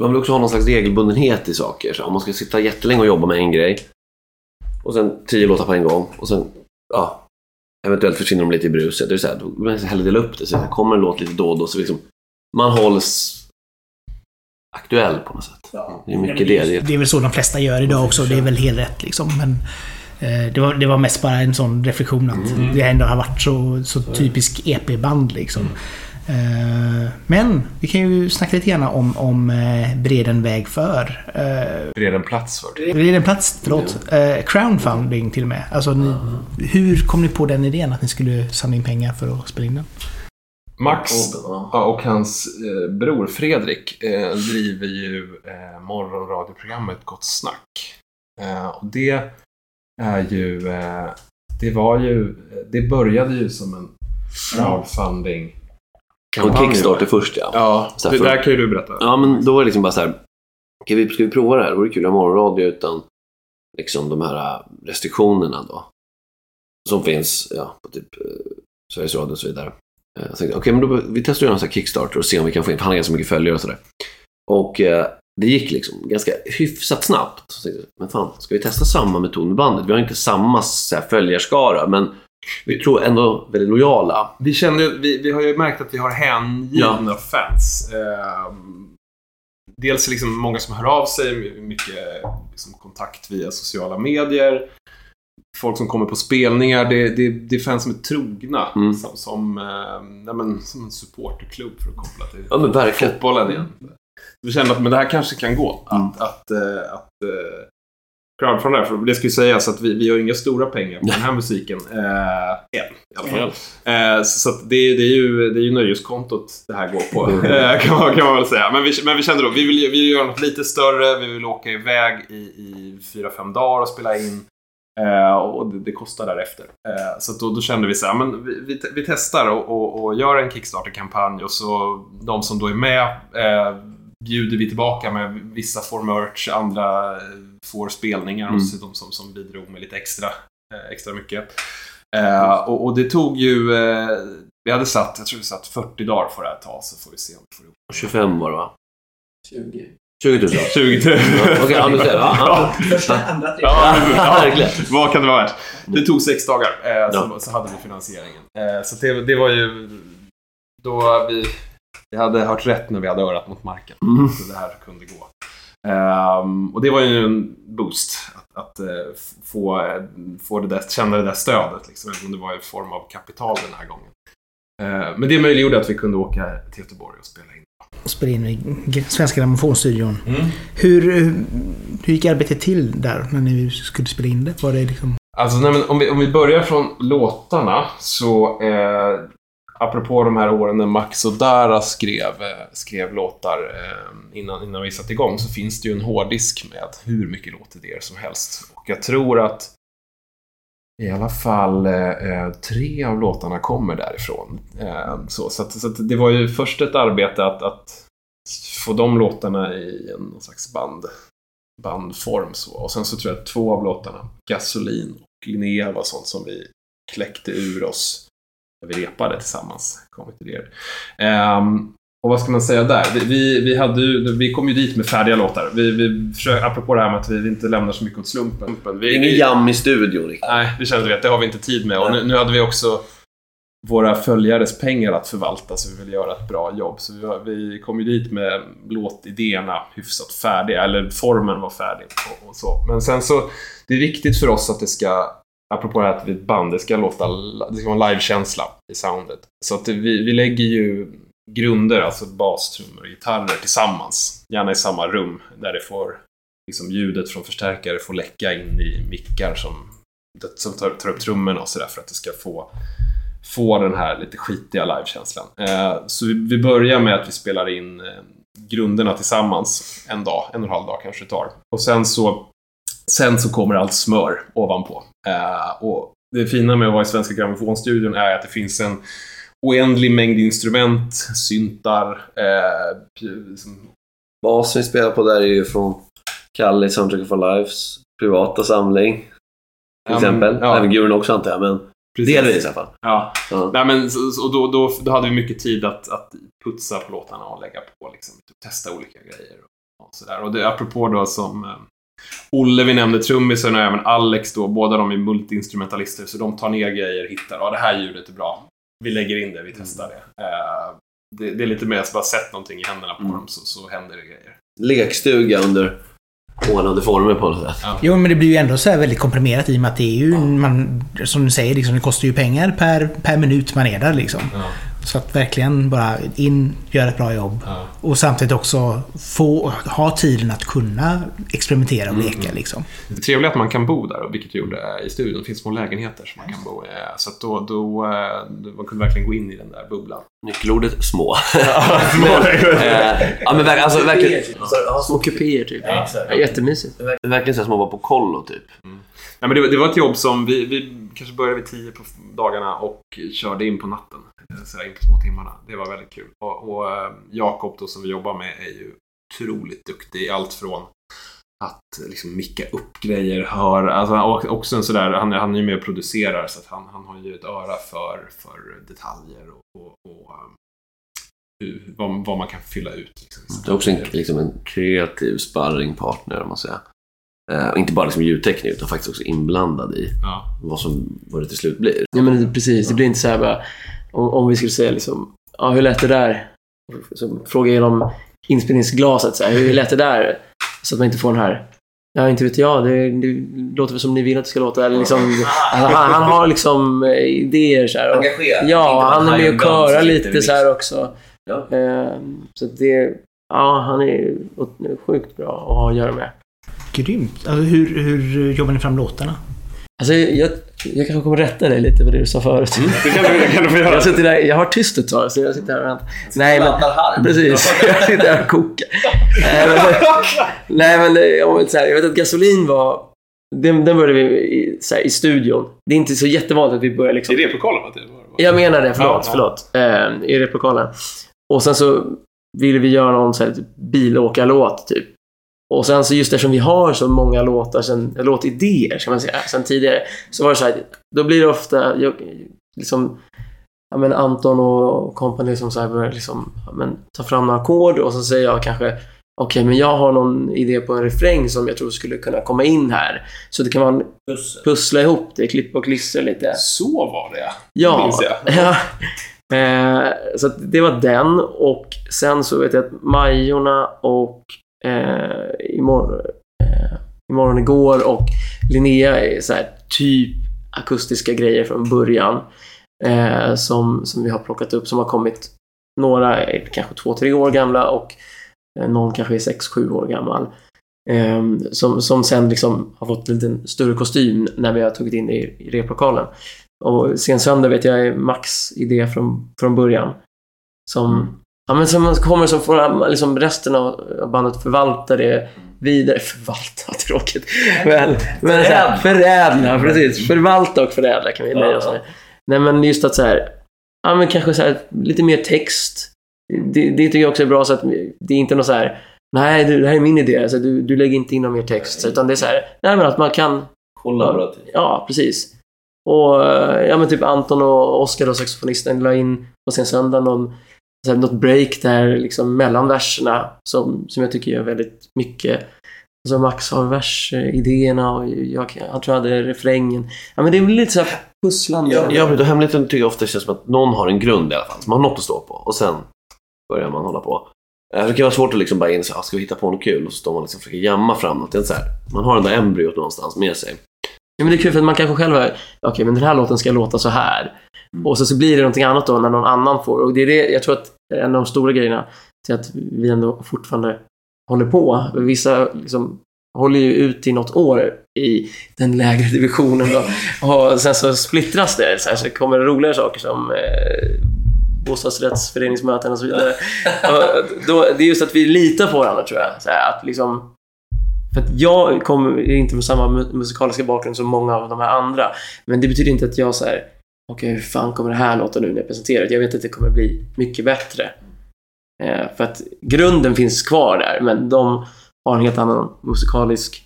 Man vill också ha någon slags regelbundenhet i saker. Så om man ska sitta jättelänge och jobba med en grej och sen tio låtar på en gång och sen, ja, eventuellt försvinner de lite i bruset. Det är så här, då vill man hellre dela upp det. Så det kommer en låt lite då och då så liksom, man hålls aktuell på något sätt. Det är mycket det. det är, Det är väl så de flesta gör idag också. Det är väl helt rätt liksom. Men eh, det, var, det var mest bara en sån reflektion att det ändå har varit så, så typisk EP-band liksom. Eh, men vi kan ju snacka lite grann om, om eh, Breden väg för. Eh, Bred en plats för det. Breden plats, förlåt. Eh, crowdfunding till och med. Alltså, ni, hur kom ni på den idén att ni skulle samla in pengar för att spela in den? Max Ja. och hans eh, bror Fredrik eh, driver ju eh, morgonradioprogrammet Gott Snack. Eh, och det är ju... Eh, det var ju... Det började ju som en crowdfunding och Kickstarter först ja. Ja, Så det för- där kan ju du berätta. Ja, men då var det liksom bara så här. Vi, ska vi prova det här? Det vore kul att ha morgonradio utan liksom de här äh, restriktionerna då. Som finns ja, på typ eh, Sveriges Radio och så vidare. Eh, Jag tänkte, okej, men då, vi testar att göra en Kickstarter och se om vi kan få in, för han har ganska mycket följare och sådär. Och eh, det gick liksom ganska hyfsat snabbt. Så jag, men fan, ska vi testa samma metod med bandet? Vi har inte samma så här, följarskara, men vi tror ändå väldigt lojala. Vi, kände, ju- vi, vi har ju märkt att vi har hängivna fans. Eh, dels liksom många som hör av sig, mycket liksom kontakt via sociala medier. Folk som kommer på spelningar. Det, det, det är fans som är trogna. Mm. Som, som, eh, men, som en supporterklubb för att koppla till Ja, men verkligen. fotbollen igen. Vi kände att men det här kanske kan gå. Mm. Att, att, eh, att uh, crowdfunda, för det ska ju sägas att vi, vi har inga stora pengar på den här musiken. Uh, än, i alla fall. Eh, så så det, det, är ju, det är ju nöjeskontot det här går på, eh, kan, man, kan man väl säga. Men vi, men vi kände då, vi vill, vi vill göra något lite större, vi vill åka iväg i, i fyra, fem dagar och spela in. Eh, och det, det kostar därefter. Eh, så att då, då kände vi så här, men vi, vi, vi testar och, och, och gör en Kickstarter-kampanj och så de som då är med eh, bjuder vi tillbaka med vissa får merch, andra eh, får spelningar Mm. och så de som, som bidrog med lite extra, eh, extra mycket. Eh, och, och det tog ju, eh, vi hade satt, jag tror vi satt 40 dagar för det här ta så får vi se om vi får ihop 25 var det va? 20. 20 000? 20 000. Ja, Okej, ja, du ser. Ja, ja. Första, andra, tredje. Ja, ja, verkligen. Vad kan det vara värt? Det tog sex dagar, eh, Ja. så, så hade vi finansieringen. Eh, så det, det var ju då vi, vi hade hört rätt när vi hade örat mot marken. Mm. Så det här kunde gå. Ehm, och det var ju en boost att, att eh, få, eh, få det där, känna det där stödet. Liksom, även om det var i form av kapital den här gången. Eh, men det möjliggjorde att vi kunde åka till Göteborg och spela in. Och spela in i Svenska Grammofonstudion. Mm. Hur, hur gick arbetet till där när ni skulle spela in det? Var det liksom... Alltså, nej, om, vi, om vi börjar från låtarna så eh, apropå de här åren när Max och Dara skrev, eh, skrev låtar eh, innan, innan vi satte igång så finns det ju en hårddisk med hur mycket låtidéer som helst. Och jag tror att i alla fall eh, eh, tre av låtarna kommer därifrån. Eh, så så, att, så att det var ju först ett arbete att, att få de låtarna i en någon slags band, bandform. Så. Och sen så tror jag att två av låtarna, Gasolin och Linnea, var sånt som vi kläckte ur oss när vi repade tillsammans. Kommer till er. Eh, och vad ska man säga där? Vi, vi, vi, hade ju, vi kom ju dit med färdiga låtar. Vi, vi försöker, apropå det här med att vi inte lämnar så mycket åt slumpen. Vi, Ingen vi, jam i studion riktigt. Nej, det kände vi att det har vi inte tid med. Och nu, nu hade vi också våra följares pengar att förvalta, så vi vill göra ett bra jobb. Så vi, vi kom ju dit med låtidéerna hyfsat färdiga, eller formen var färdig och, och så. Men sen så, det är viktigt för oss att det ska, apropå det här att vi är ett band, det ska låta, det ska vara en livekänsla i soundet. Så att vi, vi lägger ju grunder, alltså bastrummor och gitarrer tillsammans. Gärna i samma rum, där det får, liksom ljudet från förstärkare får läcka in i mickar som som tar, tar upp trummorna och sådär för att det ska få, få den här lite skitiga livekänslan. Eh, så vi, vi börjar med att vi spelar in eh, grunderna tillsammans en dag, en och en halv dag kanske det tar. Och sen så, sen så kommer allt smör ovanpå. Eh, och det fina med att vara i Svenska Grammofonstudion är att det finns en oändlig mängd instrument, syntar, eh, liksom Basen vi spelar på där är ju från Kalle i Soundtrack of Our Lives privata samling. Till Ja, men- exempel. ja. Även Guren också antar jag, men precis. delvis i alla fall. Ja. Ja. Nej, men, och då, då, då hade vi mycket tid att, att putsa på låtarna och lägga på, liksom, typ, testa olika grejer. Och, och, sådär. och det, apropå då som eh, Olle vi nämnde, trummisen och även Alex då, båda de är multiinstrumentalister så de tar ner grejer, hittar, ja det här ljudet är bra. Vi lägger in det, vi testar det. Eh, det, det är lite mer att bara sätta någonting i händerna på Mm. dem så, så händer det grejer. Lekstuga under ordnade former på något sätt. Jo, men det blir ju ändå så här väldigt komprimerat i och med att det är ju, man, som du säger, liksom, det kostar ju pengar per, per minut man är där liksom. Ja. Så att verkligen bara in, göra ett bra jobb. Ja. Och samtidigt också få, ha tiden att kunna experimentera och leka liksom. Det trevliga är att man kan bo där, och vilket vi gjorde i studion. Det finns små lägenheter som man kan bo i. Så att då, då, eh, man kunde verkligen gå in i den där bubblan. Nyckelordet små. små Eh, ja men verk, alltså, verkligen, Små kupéer typ. Ja. Ja, jättemysigt. verkligen så som att vara på kollo typ. Nej, men det, var- det var ett jobb som vi, vi kanske började vid tio på dagarna och körde in på natten. Eh, Så där in på små timmarna. Det var väldigt kul. Och, och eh, Jakob då som vi jobbar med är ju otroligt duktig i allt från att liksom micka upp grejer, höra, alltså och också en sådär, han, han är ju med och producerar så att han, han har ju ett öra för, för detaljer och, och, och eh, hur, vad, vad man kan fylla ut. Liksom. Det är också en, liksom en kreativ sparringpartner om man säger. Eh, inte bara liksom ljudteknik utan faktiskt också inblandad i Ja. vad, som, vad det till slut blir. Ja, men precis. Det blir inte så här bara... Om, om vi skulle säga liksom... Ja, hur lät det där? Så fråga genom inspelningsglaset. Så här, hur lät det där? Så att man inte får den här Ja, inte vet jag. Det, det låter väl som ni vill att det ska låta. Eller liksom, han, han har liksom eh, idéer så här. Och, Engagerad. ja, han är med och körar lite så här också. Ja. Eh, så det... Ja, han är sjukt bra att ha att göra med. Grymt. Alltså, hur, hur jobbar ni fram låtarna? Alltså, jag, jag kanske kommer rätta dig lite på det du sa förut. Det kan du, det kan du få göra. Jag, sitter där, jag har tyst ett tag, så jag sitter här och väntar. Nej, men... Harm. Precis. Jag sitter här och kokar. Nej, men, nej, men jag, vet så här, jag vet att Gasolin var... Den, den började vi i, så här, i studion. Det är inte så jättevanligt att vi börjar liksom... I replokalen Jag menar det, förlåt. Ja, ja. förlåt. Eh, I replokalen. Och sen så ville vi göra någon så här, typ, bilåkarlåt, typ. Och sen så just eftersom vi har så många låtar, sen, låtidéer, ska man säga, sen tidigare. Så var det så här, då blir det ofta, jag, liksom, ja men Anton och kompani som så här börjar liksom, ja, men, ta fram några ackord och så säger jag kanske Okej, men jag har någon idé på en refräng som jag tror skulle kunna komma in här. Så det kan man Pussel. pussla ihop det, klippa och klistra lite. Så var det Ja. ja. Eh, så det var den och sen så vet jag att Majorna och eh, imorgon, eh, imorgon igår och Linnea är så här typ akustiska grejer från början. Eh, som, som vi har plockat upp som har kommit. Några är kanske två, tre år gamla och eh, någon kanske är sex, sju år gammal. Eh, som, som sen liksom har fått en liten större kostym när vi har tagit in det i, i replokalen. Och Sen söndag vet jag är Max idé från, från början. Som, mm ja, men som kommer som får liksom resten av bandet förvalta det vidare. Förvalta, tråkigt. Men, men så här, förädla, precis. Förvalta och förädla kan vi nöja oss med. Nej men just att så här, ja men kanske så här, lite mer text. Det, det tycker jag också är bra så att det är inte något så här, nej du, det här är min idé, alltså, du, du lägger inte in någon mer text. Utan det är så här, nej men att man kan Kollaborativ. Ja, precis. Och ja, men typ Anton och Oskar, och saxofonisten, la in på sin söndag någon, här, något break där liksom mellan verserna som, som jag tycker gör väldigt mycket. Alltså Max har versidéerna och jag, jag tror jag hade refrängen. Ja, men det är lite så här pusslande. Ja, Ja, men då hemligheten tycker jag ofta känns som att någon har en grund i alla fall. Man har något att stå på och sen börjar man hålla på. Eh, Det kan vara svårt att liksom bara in och ah, ska vi hitta på något kul? Och så står man liksom och försöker jamma fram något. Det är så här, man har det där embryot någonstans med sig. Ja, men det är kul för att man kanske själv är, okej, men den här låten ska låta så här. Och så, så blir det någonting annat då när någon annan får. Och det är det, jag tror att en av de stora grejerna till att vi ändå fortfarande håller på. Vissa liksom håller ju ut i något år i den lägre divisionen då. Och sen så splittras det. Så, här, så kommer det roligare saker som eh, bostadsrättsföreningsmöten och så vidare. och då, det är just att vi litar på varandra tror jag. Så här, att liksom för att jag kommer inte med samma musikaliska bakgrund som många av de här andra. Men det betyder inte att jag säger okej, hur fan kommer det här låta nu när jag presenterar det? Jag vet att det kommer bli mycket bättre. Eh, för att grunden finns kvar där, men de har en helt annan musikalisk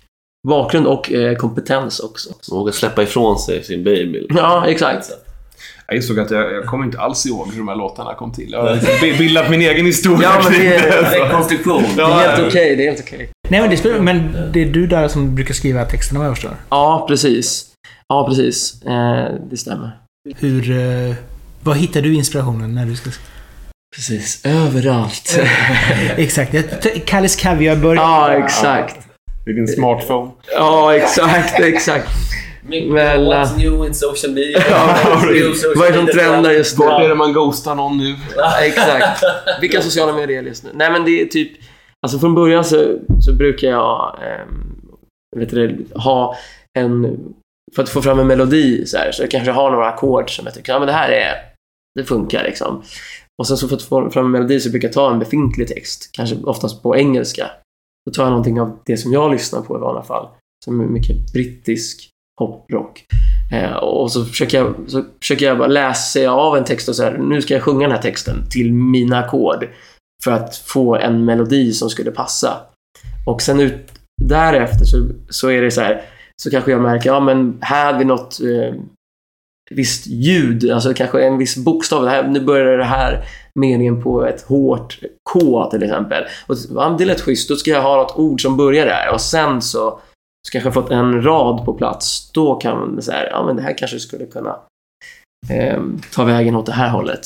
bakgrund och eh, kompetens också. Man vågar släppa ifrån sig sin baby. Ja, exakt. Jag insåg att jag, jag kommer inte alls ihåg hur de här låtarna kom till. Jag har bi- bildat min egen historia Ja, men det är-. Rekonstruktion. Det är helt okej, det är helt okej. Nej, men det, spelar, men det är du där som brukar skriva texterna vad jag förstår. Ja, precis. Ja, precis. Eh, det stämmer. Hur... Eh, vad hittar du inspirationen när du ska? Precis. Överallt. Exakt. Kalles Kaviar börjar... ja, exakt. I din smartphone. Ja, exakt, exakt. Väl, What's new in social media? Ja, Vad är det som trendar just nu? Vart är det man ghostar någon nu? Exakt. Vilka sociala medier är det just nu? Nej, men det är typ... Alltså från början så, så brukar jag ehm, vet du, ha en... För att få fram en melodi så, här, så jag kanske har några ackord som jag tycker, ja men det här är... Det funkar liksom. Och sen så för att få fram en melodi så brukar jag ta en befintlig text, kanske oftast på engelska. Då tar jag någonting av det som jag lyssnar på i vanliga fall. Som är mycket brittisk poprock. Eh, och så försöker, jag, så försöker jag bara läsa av en text och så här, nu ska jag sjunga den här texten till mina ackord. För att få en melodi som skulle passa. Och sen ut därefter så, så är det så här, så kanske jag märker, ja men här har vi något eh, visst ljud, alltså kanske en viss bokstav. Här, nu börjar det här meningen på ett hårt K till exempel. Och, ja, det lät schysst, då ska jag ha något ord som börjar där. Och sen så så kanske jag fått en rad på plats. Då kan man säga, ja men det här kanske skulle kunna eh, ta vägen åt det här hållet.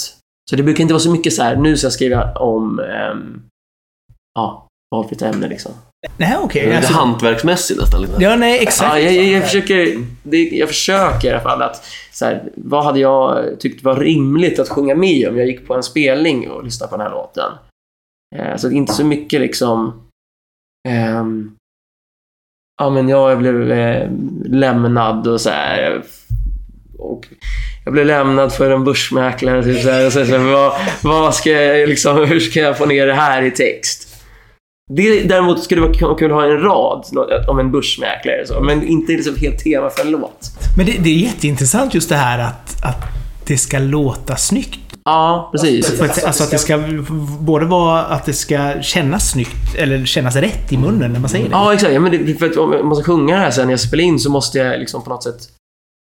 Så det brukar inte vara så mycket så här, nu ska jag skriva om, eh, ja, valfritt ämne liksom. Nej, okej. Lite Alltså, hantverksmässig nästan. Lite. ja, nej, exakt. Ja, jag, jag, jag, försöker, det, jag försöker i alla fall att så här, vad hade jag tyckt var rimligt att sjunga med om jag gick på en spelning och lyssnade på den här låten. Eh, så inte så mycket liksom ehm, Ja men jag blev eh, lämnad och så här. Och jag blev lämnad för en börsmäklare. Typ så här, och så, så här, vad, vad ska jag, liksom, hur ska jag få ner det här i text? Det, däremot skulle det vara kul att ha en rad om en börsmäklare. Så, men inte liksom helt tema för en låt. Men det, det är jätteintressant just det här att, att det ska låta snyggt. Ja, precis. Ett, alltså att det ska både vara att det ska kännas snyggt, eller kännas rätt i munnen när man säger det. Ja, exakt. Ja, men det, för att om man ska sjunga det här sen när jag spelar in så måste jag liksom på något sätt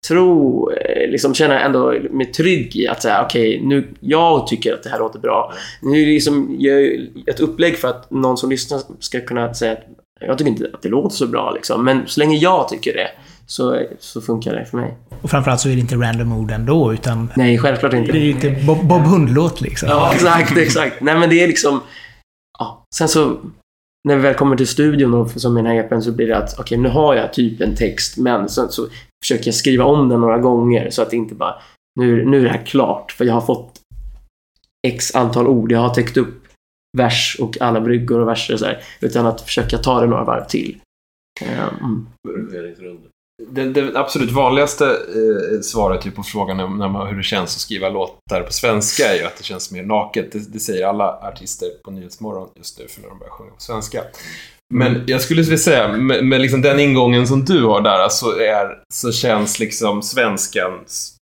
tro, eh, liksom känna ändå mig trygg i att säga okej, nu, jag tycker att det här låter bra. Nu är det liksom jag är ett upplägg för att någon som lyssnar ska kunna säga att jag tycker inte att det låter så bra liksom. Men så länge jag tycker det så, så funkar det för mig. Och framförallt så är det inte random ord ändå, utan Nej, självklart inte. det är ju inte Bob, Bob Hund-låt liksom. Ja, exakt, exakt. Nej, men det är liksom... Ja. Sen så, när vi väl kommer till studion och som här EPn så blir det att okej, nu har jag typ en text, men sen så försöker jag skriva om den några gånger så att det inte bara, nu, nu är det här klart, för jag har fått x antal ord, jag har täckt upp vers och alla bryggor och verser och så här, utan att försöka ta det några varv till. Mm. Det, det absolut vanligaste eh, svaret ju på frågan om när man, hur det känns att skriva låtar på svenska är ju att det känns mer naket. Det, det säger alla artister på Nyhetsmorgon just nu för när de börjar sjunga på svenska. Men jag skulle vilja säga, med, med liksom den ingången som du har där, så, är, så känns liksom svenskan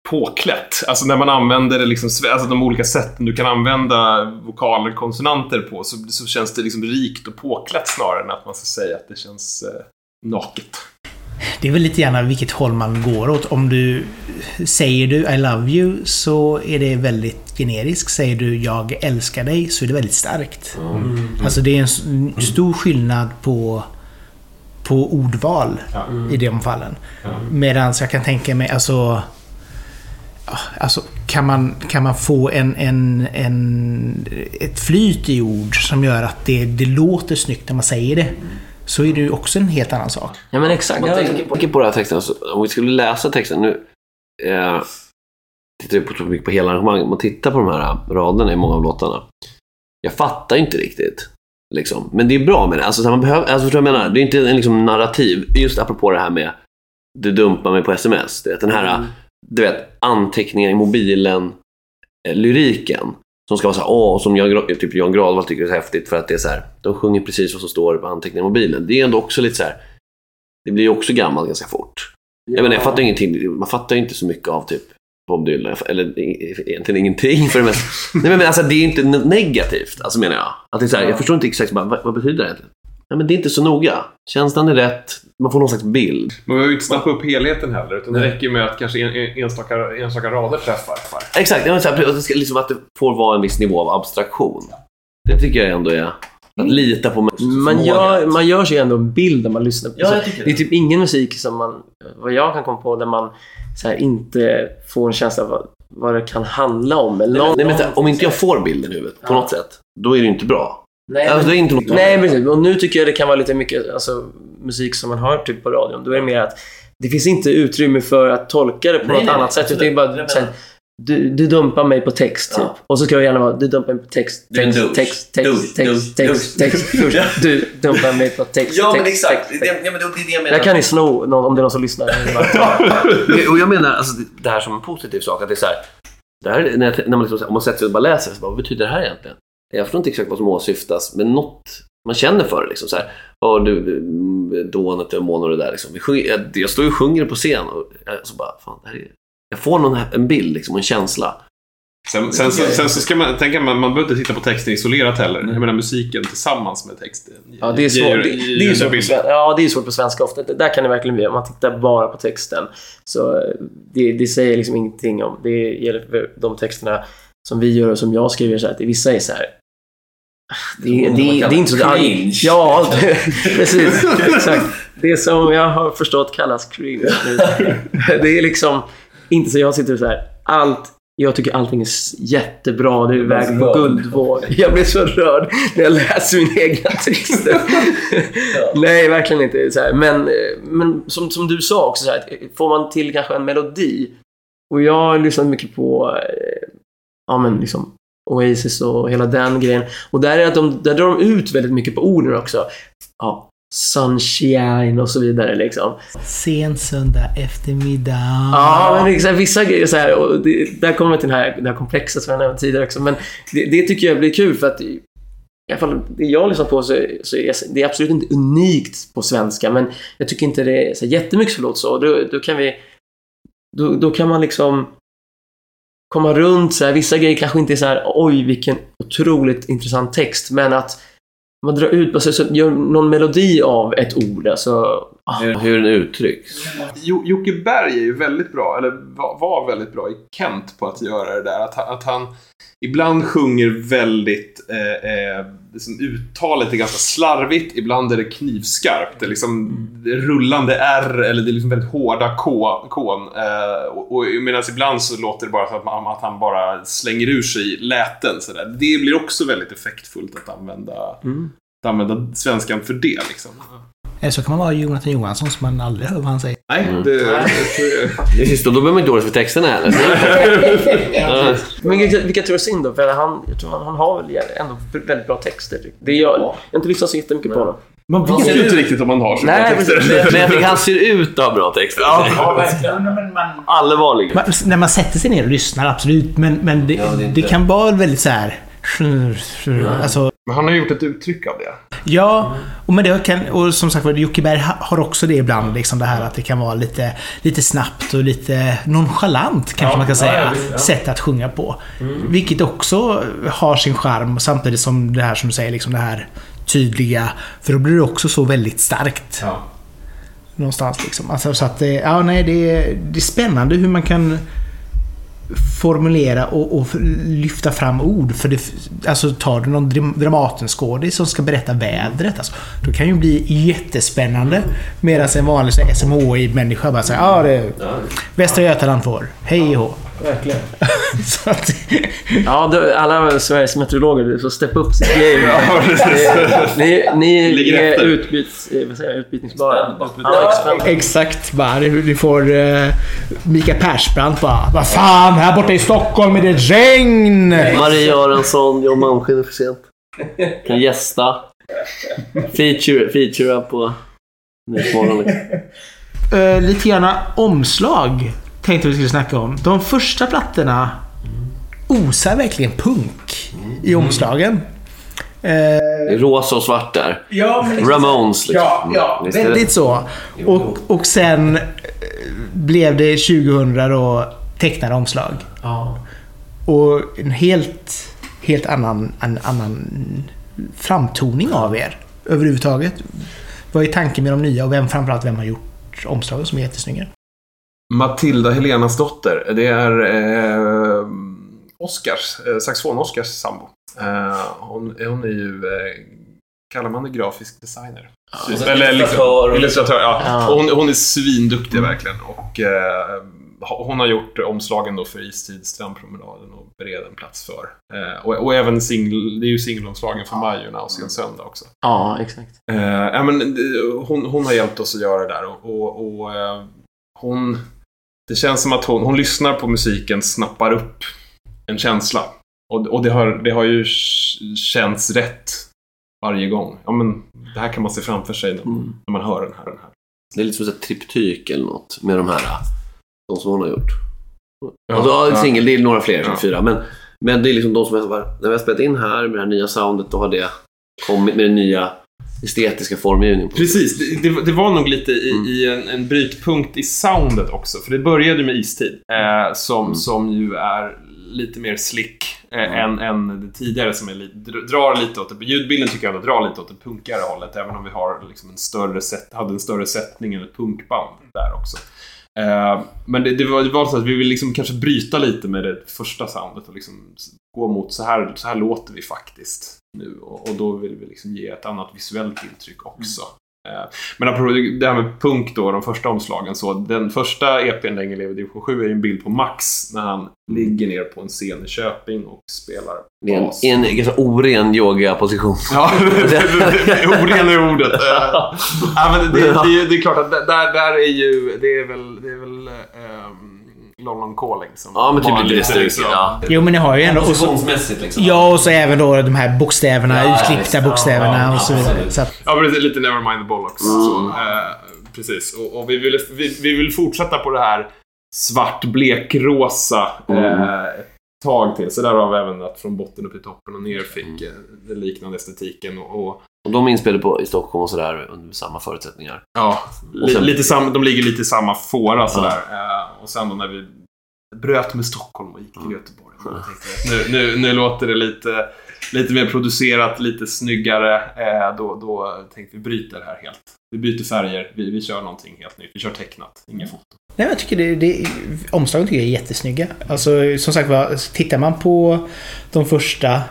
påklätt. Alltså när man använder det liksom, alltså de olika sätten du kan använda vokaler, och konsonanter på, så, så känns det liksom rikt och påklätt snarare än att man ska säga att det känns eh, naket. Det är väl lite grann vilket håll man går åt. Om du säger du I love you så är det väldigt generiskt. Säger du jag älskar dig så är det väldigt starkt. Alltså det är en stor skillnad på, på ordval i de fallen. Medan jag kan tänka mig, alltså... ja, Alltså, kan man, kan man få en, en, en, ett flyt i ord som gör att det, det låter snyggt när man säger det, så är det ju också en helt annan sak. Ja, men exakt. Om man Ja, tänker på, tänker på den här texten, så, om vi skulle läsa texten nu. Eh, tittar vi på, mycket på hela arrangemanget. Om man tittar på de här raderna i många av låtarna. Jag fattar inte riktigt. Liksom. Men det är bra med det. Alltså, man behöver, alltså, förstår jag menar? Det är inte en liksom, narrativ. Just apropå det här med du dumpar mig på sms. Du vet, den här du vet, anteckningar i mobilen, eh, lyriken. Som ska vara så här, åh, som Jan, typ Jan Gradvall tycker är så häftigt för att det är så här, de sjunger precis vad som står på anteckningar i mobilen. Det är ändå också lite så här, det blir ju också gammalt ganska fort. Jag menar, jag fattar ingenting, man fattar ju inte så mycket av typ Bob Dylan, eller egentligen ingenting för det mesta. Nej men alltså det är inte ne- negativt, alltså menar jag. Att det är så här, jag förstår inte exakt vad, vad betyder det egentligen? Nej men det är inte så noga. Känslan är rätt, man får någon slags bild. Man behöver ju inte snappa upp helheten heller, utan det räcker ju med att kanske en, en, enstaka, enstaka rader träffar. Exakt, jag ska- liksom att det får vara en viss nivå av abstraktion. Det tycker jag ändå är att lita på Man gör, man gör sig ändå en bild när man lyssnar på Ja, så Det är det. typ ingen musik som man, vad jag kan komma på, där man så här, inte får en känsla av vad, vad det kan handla om. Eller någon, Nej, men, om inte jag får bilden i huvudet på något sätt, då är det ju inte bra. Nej, Alltså, det är inte nej, precis. Och nu tycker jag det kan vara lite mycket alltså, musik som man hör typ på radion. Då är det mer att det finns inte utrymme för att tolka det på Nej, något nej, annat sätt. absolut. Det är bara här, du, du dumpar mig på text, typ. Ja. Och så ska det gärna vara, du dumpar mig på text, Du text, text, text, text, text, text, först. Du dumpar mig på text, text, text, text. Ja, men det är det jag menar. Kan ni sno någon, om det är någon som lyssnar. Och jag menar alltså, det- här som en positiv sak. Att det är så här, här, är- när, jag, när man liksom, om man sätter sig och bara läser, så bara, vad betyder det här egentligen? Jag förstår inte exakt vad som åsyftas, men något man känner för det. Liksom, så här, ja, du, dånet och månen och det där. Liksom. Vi sjunger, jag, jag står ju och sjunger på scen och jag, så bara, fan, det här är, jag får någon, en bild liksom, en känsla. Sen, sen, så, sen så ska man tänka, man, man behöver inte titta på texten isolerat heller. Jag menar musiken tillsammans med texten. Ja, det är svårt. Det, det är svårt på. Ja, det är svårt på svenska ofta. Det där kan det verkligen bli. Om man tittar bara på texten. Så eh, det, det säger liksom ingenting om... Det gäller för de texterna som vi gör och som jag skriver så här. Att vissa är så här... Det, det, det, det är inte så... Cringe. Ja, det, precis. Exakt. Det som jag har förstått kallas cringe. Det är liksom inte så jag sitter så här. Allt Jag tycker allting är jättebra. Det är väg på guldvåg. Jag blir så rörd när jag läser mina egna texter. Nej, verkligen inte. Så här. Men, eh, men som, som du sa också, så här, får man till kanske en melodi. Och jag har lyssnat mycket på eh, ja, men liksom Oasis och hela den grejen. Och där, är att de, där drar de ut väldigt mycket på orden också. Ja, sunshine och så vidare liksom. Sen söndag eftermiddag. Ja, men liksom, vissa grejer så här, och det, där kommer vi till det här, det här komplexet som jag nämnde tidigare också. Men det, det tycker jag blir kul för att i alla fall det jag lyssnar på så, så är det är absolut inte unikt på svenska. Men jag tycker inte det är så jättemycket förlåt så. Då, då kan vi... Då, då kan man liksom komma runt så här. Vissa grejer kanske inte är så här, oj vilken otroligt intressant text. Men att man drar ut, alltså, så gör någon melodi av ett ord. Alltså, hur, hur den uttrycks. Jo- Jocke Berg är ju väldigt bra, eller var, väldigt bra i Kent på att göra det där. Att, han- att han ibland sjunger väldigt, eh, eh, liksom uttalet är ganska slarvigt, ibland är det knivskarpt. Det är liksom det är rullande R eller det är liksom väldigt hårda K. K eh, och, och medan ibland så låter det bara som att, man, att han bara slänger ur sig läten. Sådär. Det blir också väldigt effektfullt att använda, att använda svenskan för det. Liksom. Eller så kan man vara Jonathan Johansson som man aldrig hör vad han säger. Nej, det, det, Det sista, då behöver man inte oroa sig för texterna heller. Ja. Men vilka, vilka tror jag är synd då? För han, jag tror han, han har väl ändå väldigt bra texter. Det är jag, jag har inte lyssnat så jättemycket på honom. Man vet ju inte riktigt om man har så bra Nej, texter. Men jag tycker han ser ut att ha bra texter. Allvarligt. Man, när man sätter sig ner och lyssnar, absolut. Men, men det, Ja, det är det, kan vara väldigt så här... Alltså, Men han har gjort ett uttryck av det. ja, och, men det kan, och som sagt var, Jocke Berg ha- har också det ibland. Liksom det här att det kan vara lite, lite snabbt och lite nonchalant, kanske man kan säga. Sätt att sjunga på. Vilket också har sin charm, samtidigt som det här som du säger, liksom det här tydliga. För då blir det också så väldigt starkt. Någonstans liksom. Alltså, så att, ja, nej, det, är, det är spännande hur man kan formulera och, och lyfta fram ord. För det, alltså tar du någon dram- Dramatenskådis som ska berätta vädret. Alltså, då kan ju bli jättespännande. Medan en vanlig SMHI-människa bara säger ja, det är Västra Götaland får. Hej och. Verkligen. så att, Ja, då, alla Sveriges meteorologer får steppa upp sitt game. Ja. Ni, ni Ligger är efter. utbyts, eh, vad säger jag, utbytningsbara. Ja, exakt. exakt bara. Du, du får uh, Mikael Persbrandt bara. Vad fan, här borta i Stockholm är det regn! Marie Göransson, John Malmsteen är för sent. Kan gästa. Feature, featura på Nyhetsmorgon. liksom. uh, lite grann omslag tänkte vi skulle snacka om. De första plattorna osar verkligen punk i omslagen. Eh, Det är rosa och svart där. ja, Ramones liksom. Ja, ja väldigt så. Och, och sen eh, blev det 2000 då tecknade omslag. Ja. Och en helt, helt annan, en annan framtoning av er överhuvudtaget. Vad är tanken med de nya och vem, framförallt vem har gjort omslagen som är jättesnygga? Matilda Helenas dotter. Det är eh, Oscars, eh, saxofon-Oscars sambo. Eh, hon, hon är ju, eh, kallar man det grafisk designer? Typ, Eller liksom, illustratör. illustratör. Ja. Ja. Hon, hon är svinduktig verkligen. Och eh, hon har gjort omslagen då för Istid, Strandpromenaden och Bereda en plats för. Eh, och, och även singel, det är ju singelomslagen för Majorna och Sen söndag också. ja, exakt. Eh, ja, men, eh, hon, hon har hjälpt oss att göra det där och, och, och eh, hon... Det känns som att hon, hon lyssnar på musiken, snappar upp en känsla. Och, och det, har, det har ju känts rätt varje gång. Ja, men det här kan man se framför sig när, Mm. när man hör den här. Den här. Det är lite som en triptyk eller något med de här. De som hon har gjort. Ja, har ja. singel, det är några fler, som Ja. fyra. Men, men det är liksom de som har, när vi har spelat in här med det här nya soundet, då har det kommit med den nya estetiska formgivningen. Precis, det, det, det var nog lite i, Mm. i en, en brytpunkt i soundet också. För det började med Istid, eh, som, Mm. som ju är lite mer slick eh, Mm. än, än det tidigare som är dr- drar lite åt det. Ljudbilden tycker jag ändå drar lite åt det punkigare hållet, även om vi har liksom en större set, hade en större sättning än ett punkband där också. Eh, men det, det, var, det var så att vi vill liksom kanske bryta lite med det första soundet och liksom gå mot så här, så här låter vi faktiskt nu. Och, och då vill vi liksom ge ett annat visuellt intryck också. Eh, Men det här med punk då, de första omslagen. Så den första EPn Länge lever division 7 är ju en bild på Max när han ligger ner på en scen i Köping och spelar Det en, bas. i en ganska oren yoga-position. Ja, oren är ordet. Eh, ja, men det, det, är- det är klart att där, där är ju, det är väl, det är väl um, London Calling som Ja, men typ lite det liksom- ja. Jo, men ni har ju ändå... Och så, liksom. ja, och så även då de här bokstäverna, Ja, utklippta. Ja, bokstäverna ja, och så vidare. Så att, Ja, precis. Lite Nevermind the Bollocks. Så, eh, precis. Och, och vi, vill, vi, vi vill fortsätta på det här svart, blekrosa eh, ett tag till. Så där har vi även att från botten upp till toppen och ner fick eh, den liknande estetiken. Och, och Och de är inspelade på, i Stockholm och sådär under samma förutsättningar. ja, sen- li, lite sam, de ligger lite i samma fåra sådär. Eh, och sen då när vi bröt med Stockholm och gick till Göteborg. tänkte jag att Nu, nu, nu låter det lite, lite mer producerat, lite snyggare. Eh, då, då tänkte vi bryta det här helt. Vi byter färger, vi, vi kör någonting helt nytt. Vi kör tecknat, inga foton. Nej, jag tycker det, det, omslagen tycker jag är jättesnygga. Alltså, som sagt var, tittar man på de första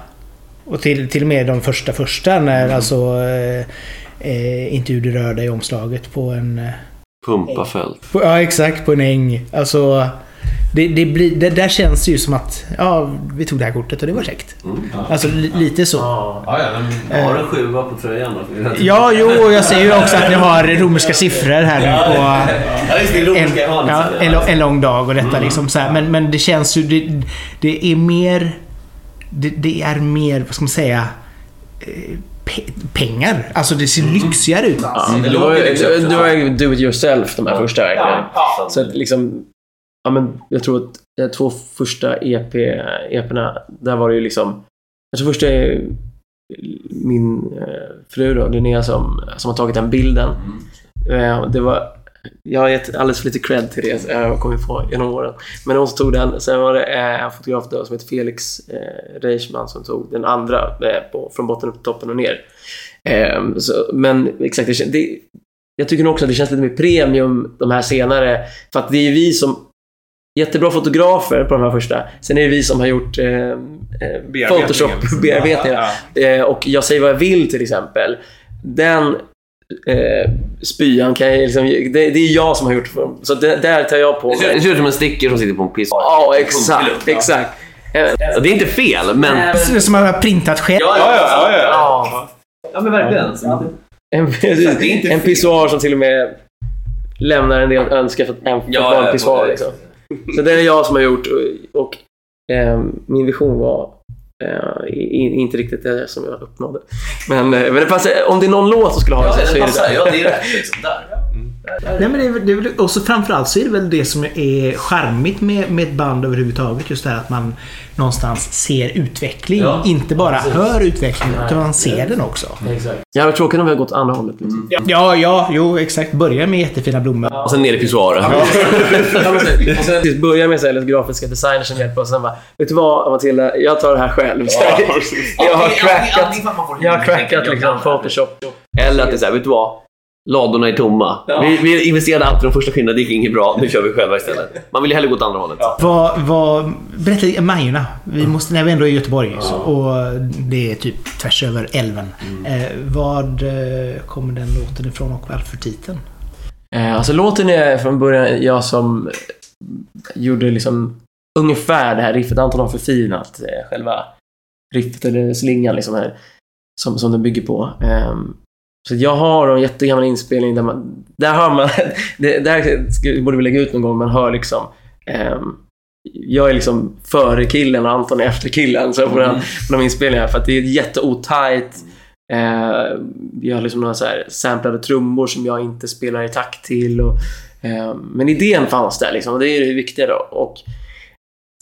och till, till och med de första första när alltså eh, eh, inte hur du rör dig i omslaget på en... eh, Pumpafält. Ja, exakt. På en äng. Alltså... Det, det, blir, det där känns ju som att ja, vi tog det här kortet och det var käckt. Alltså li, lite så. Ja, ja, men har en sjua på tröjan då. Ja, jo, och jag ser ju också att ni har romerska siffror här nu på Ja, en, ja, en, lång- en lång dag och detta liksom så här. Men, men det känns ju... Det, det är mer... Det, det är mer, vad ska man säga... eh, Pe, pengar. Alltså det ser lyxigare ut. Ja, det det, var, ju- det, var do it yourself de här första verkligen. Så att liksom, ja men jag tror att de två första EP, EPerna, där var det ju liksom, jag tror första är min eh, fru då, Linnea som, som har tagit den bilden. Eh, det var, jag har gett alldeles för lite cred till det, jag har kommit på genom åren. Men hon som tog den, sen var det eh, en fotograf då som heter Felix eh, Reichman som tog den andra eh, på, från botten upp till toppen och ner. Eh, så, men exakt, det, jag tycker nog också att det känns lite mer premium de här senare. För att det är vi som... Jättebra fotografer på de här första. Sen är det vi som har gjort eh, eh. Photoshop-bearbetningar. Ja, Eh, och Jag säger vad jag vill till exempel. Den eh, spyan kan jag liksom... Det, det är jag som har gjort för Så det, där tar jag på Det ser, det mig. ser ut som en sticker som sitter på en piss. Ja, exakt. Exakt. Eh, Det är inte fel, men... Som man har printat själv. Ja, ja, ja, ja. ja. ja, men verkligen. Så- En, en pissoar som till och med lämnar en del önskar för att en, Ja, vara en ja, pissoar. Liksom. Så det är jag som har gjort och, och eh, min vision var eh, i, inte riktigt det som jag uppnådde. Men, eh, men det passar, om det är någon låt som skulle ha Ja, det så det är det Ja, där. det är rätt liksom. Där. Nej, men det är, det är väl, och så framförallt så är det väl det som är charmigt med, med ett band överhuvudtaget. Just det här att man någonstans ser utveckling. Ja, inte bara precis. hör utvecklingen, utan man ser den också. Jag var tråkigt om vi hade gått andra hållet. Liksom. Ja, ja, jo, exakt. Börja med jättefina blommor. Och sen ner i pissoaren. Ja, och sen börja med så här, grafiska designers som hjälper och sen bara, vet du vad Matilda, jag tar det här själv. jag har crackat, jag har crackat liksom Photoshop. Eller att det är såhär, vet du vad? Ladorna är tomma. Vi, vi investerade allt i de första skinnen, det gick inget bra. Nu kör vi själva istället. Man vill ju hellre gå åt andra hållet. Vad, vad, berätta lite, Majorna. Vi måste, när vi ändå är i Göteborg så, och det är typ tvärs över älven. Eh, vad eh, kommer den låten ifrån och varför titeln? Eh, alltså låten är från början jag som gjorde liksom ungefär det här riffet. Anton har förfinat eh, själva riffet eller slingan liksom här, som, som den bygger på. Ehm, så jag har en jättegammal inspelning där man, där hör man, det där borde vi lägga ut någon gång, man hör liksom ehm, jag är liksom före killen och Anton är efter killen så på, den, på de inspelningarna för att det är jätteotajt. Eh, har liksom några så här samplade trummor som jag inte spelar i takt till. Och, eh, men idén fanns där liksom och det är det viktiga då. Och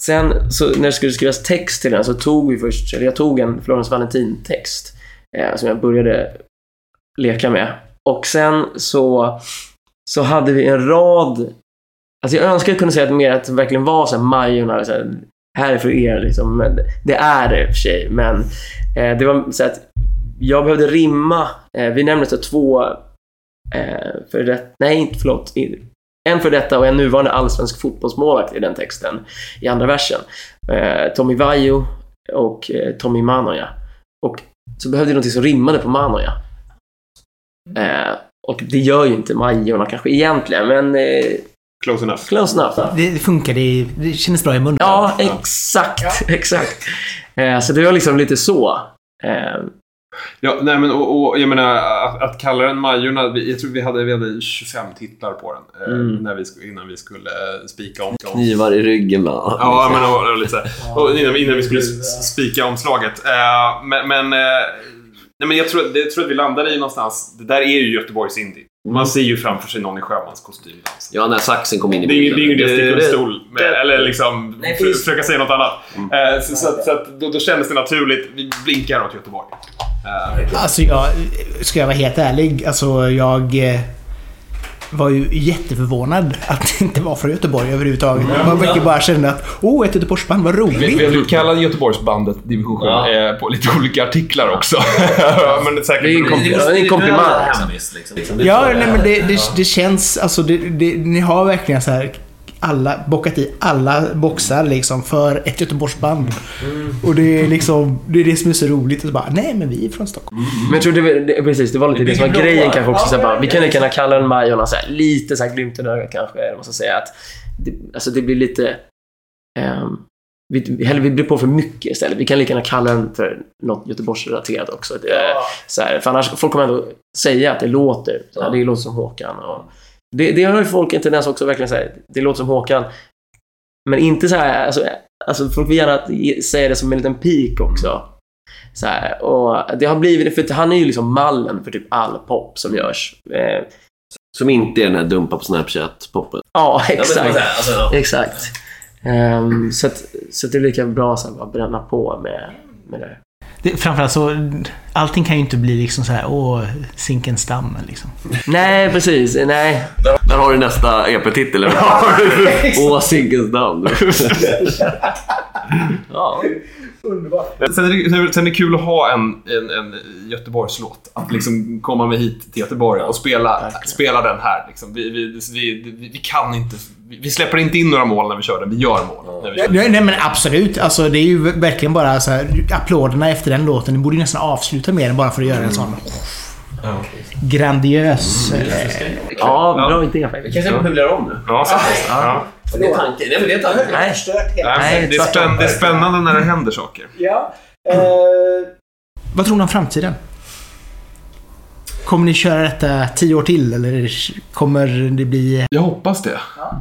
sen så när det skulle skrivas text till den så tog vi först, eller jag tog en Florence Valentin-text eh, som jag började leka med. Och sen så, så hade vi en rad Alltså jag önskar jag kunde säga att mer att det verkligen var så här Majorna, så här, här är för er liksom. Men det är det i och för sig, men eh, det var så att jag behövde rimma. Eh, vi nämnde så två eh, för det, nej inte förlåt. En för detta och en nuvarande allsvensk fotbollsmålvakt i den texten i andra versen. Eh, Tommy Vaiho och eh, Tommy Manoja. Och så behövde jag någonting som rimmade på Manoja. Eh, Och det gör ju inte Majorna kanske egentligen, men eh, Close enough. close enough. Det, det funkar, det, det kändes bra i munnen. Ja, exakt. Exakt. Eh, så det var liksom lite så. Eh, Ja, nej men och, och jag menar att, att kalla den Majorna, jag tror vi hade, vi hade 25 titlar på den eh, Mm. när vi, innan vi skulle eh, spika om. Knivar i ryggen bland annat. Ja, men och, och lite och innan, vi- innan vi skulle spika omslaget. Eh, men men, eh, nej, men jag, tror, det, jag tror att vi landade i någonstans, det där är ju Göteborgs Indie. Man ser ju framför sig någon i sjömanskostym. dansa. Ja, när saxen kom in i Det är ingen- det är ingen idé att sticka under Det- stol med, eller liksom Nej, för, försöka säga något annat. Eh, så så, att- så att då, då kändes det naturligt. Vi blinkar åt Göteborg. Eh, Alltså jag, ska jag vara helt ärlig, alltså jag eh, var ju jätteförvånad att det inte var från Göteborg överhuvudtaget. Man verkligen bara kände att åh, ett Göteborgsband, vad Vi, roligt. vi har kallat Göteborgsbandet Division 7 Ja. eh, på lite olika artiklar också. men det är säkert Det är en komplimang, Ja, nej, men det, det, det känns, alltså det, det, ni har verkligen så här alla, bockat i alla boxar liksom för ett Göteborgsband. Och det är liksom, det är det som är så roligt. Och så bara, nej men vi är från Stockholm. Men jag tror det, det, precis, det var lite det, som var grejen kanske också. Ja, så ja, bara, vi ja, kan lika gärna kalla den Majorna så här, lite så här glimten i ögat kanske. Man ska säga att det, alltså det blir lite... ehm, vi, eller vi blir på för mycket istället. Vi kan lika gärna kalla den för något Göteborgsrelaterat också. Det, är så här, för annars, folk kommer ändå säga att det låter. Så här, det låter som Håkan. Och det, det har ju folk en tendens också verkligen säga. Det låter som Håkan. Men inte så här, alltså, alltså folk vill gärna säga det som en liten pik också. Så här, och det har blivit för han är ju liksom mallen för typ all pop som görs. Eh, Som inte är den här dumpa på Snapchat-poppen. ja, Ja, exakt. här, alltså, ja. Exakt. Ehm, så, att, så att det är lika bra att bara bränna på med, med det. Det, framförallt så, allting kan ju inte bli liksom så här, åh, Zinkensdamm liksom. Nej, precis. Nej. Där har du nästa EP-titel. Åh, Zinkensdamm. Ja. Sen är, det, sen är det kul att ha en, en, en Göteborgslåt. Att liksom komma med hit till Göteborg och spela, spela den här. Liksom. Vi, vi, vi, vi, vi kan inte... Vi vi släpper inte in några mål när vi kör den. Vi gör mål. Vi kör. Nej, nej men absolut. Alltså det är ju verkligen bara så här, applåderna efter den låten. Ni borde ju nästan avsluta med den bara för att göra en sån grandiös... eh, ja, bra idé faktiskt. Kanske man googlar om nu. Ja, faktiskt. Ja. Det är tanken. Nej, men det är tanken. Nej. Nej, det, är tvärtom. spänn, det är spännande när det händer saker. Ja. Eh, vad tror ni om framtiden? Kommer ni köra detta tio år till eller kommer det bli... Jag hoppas det.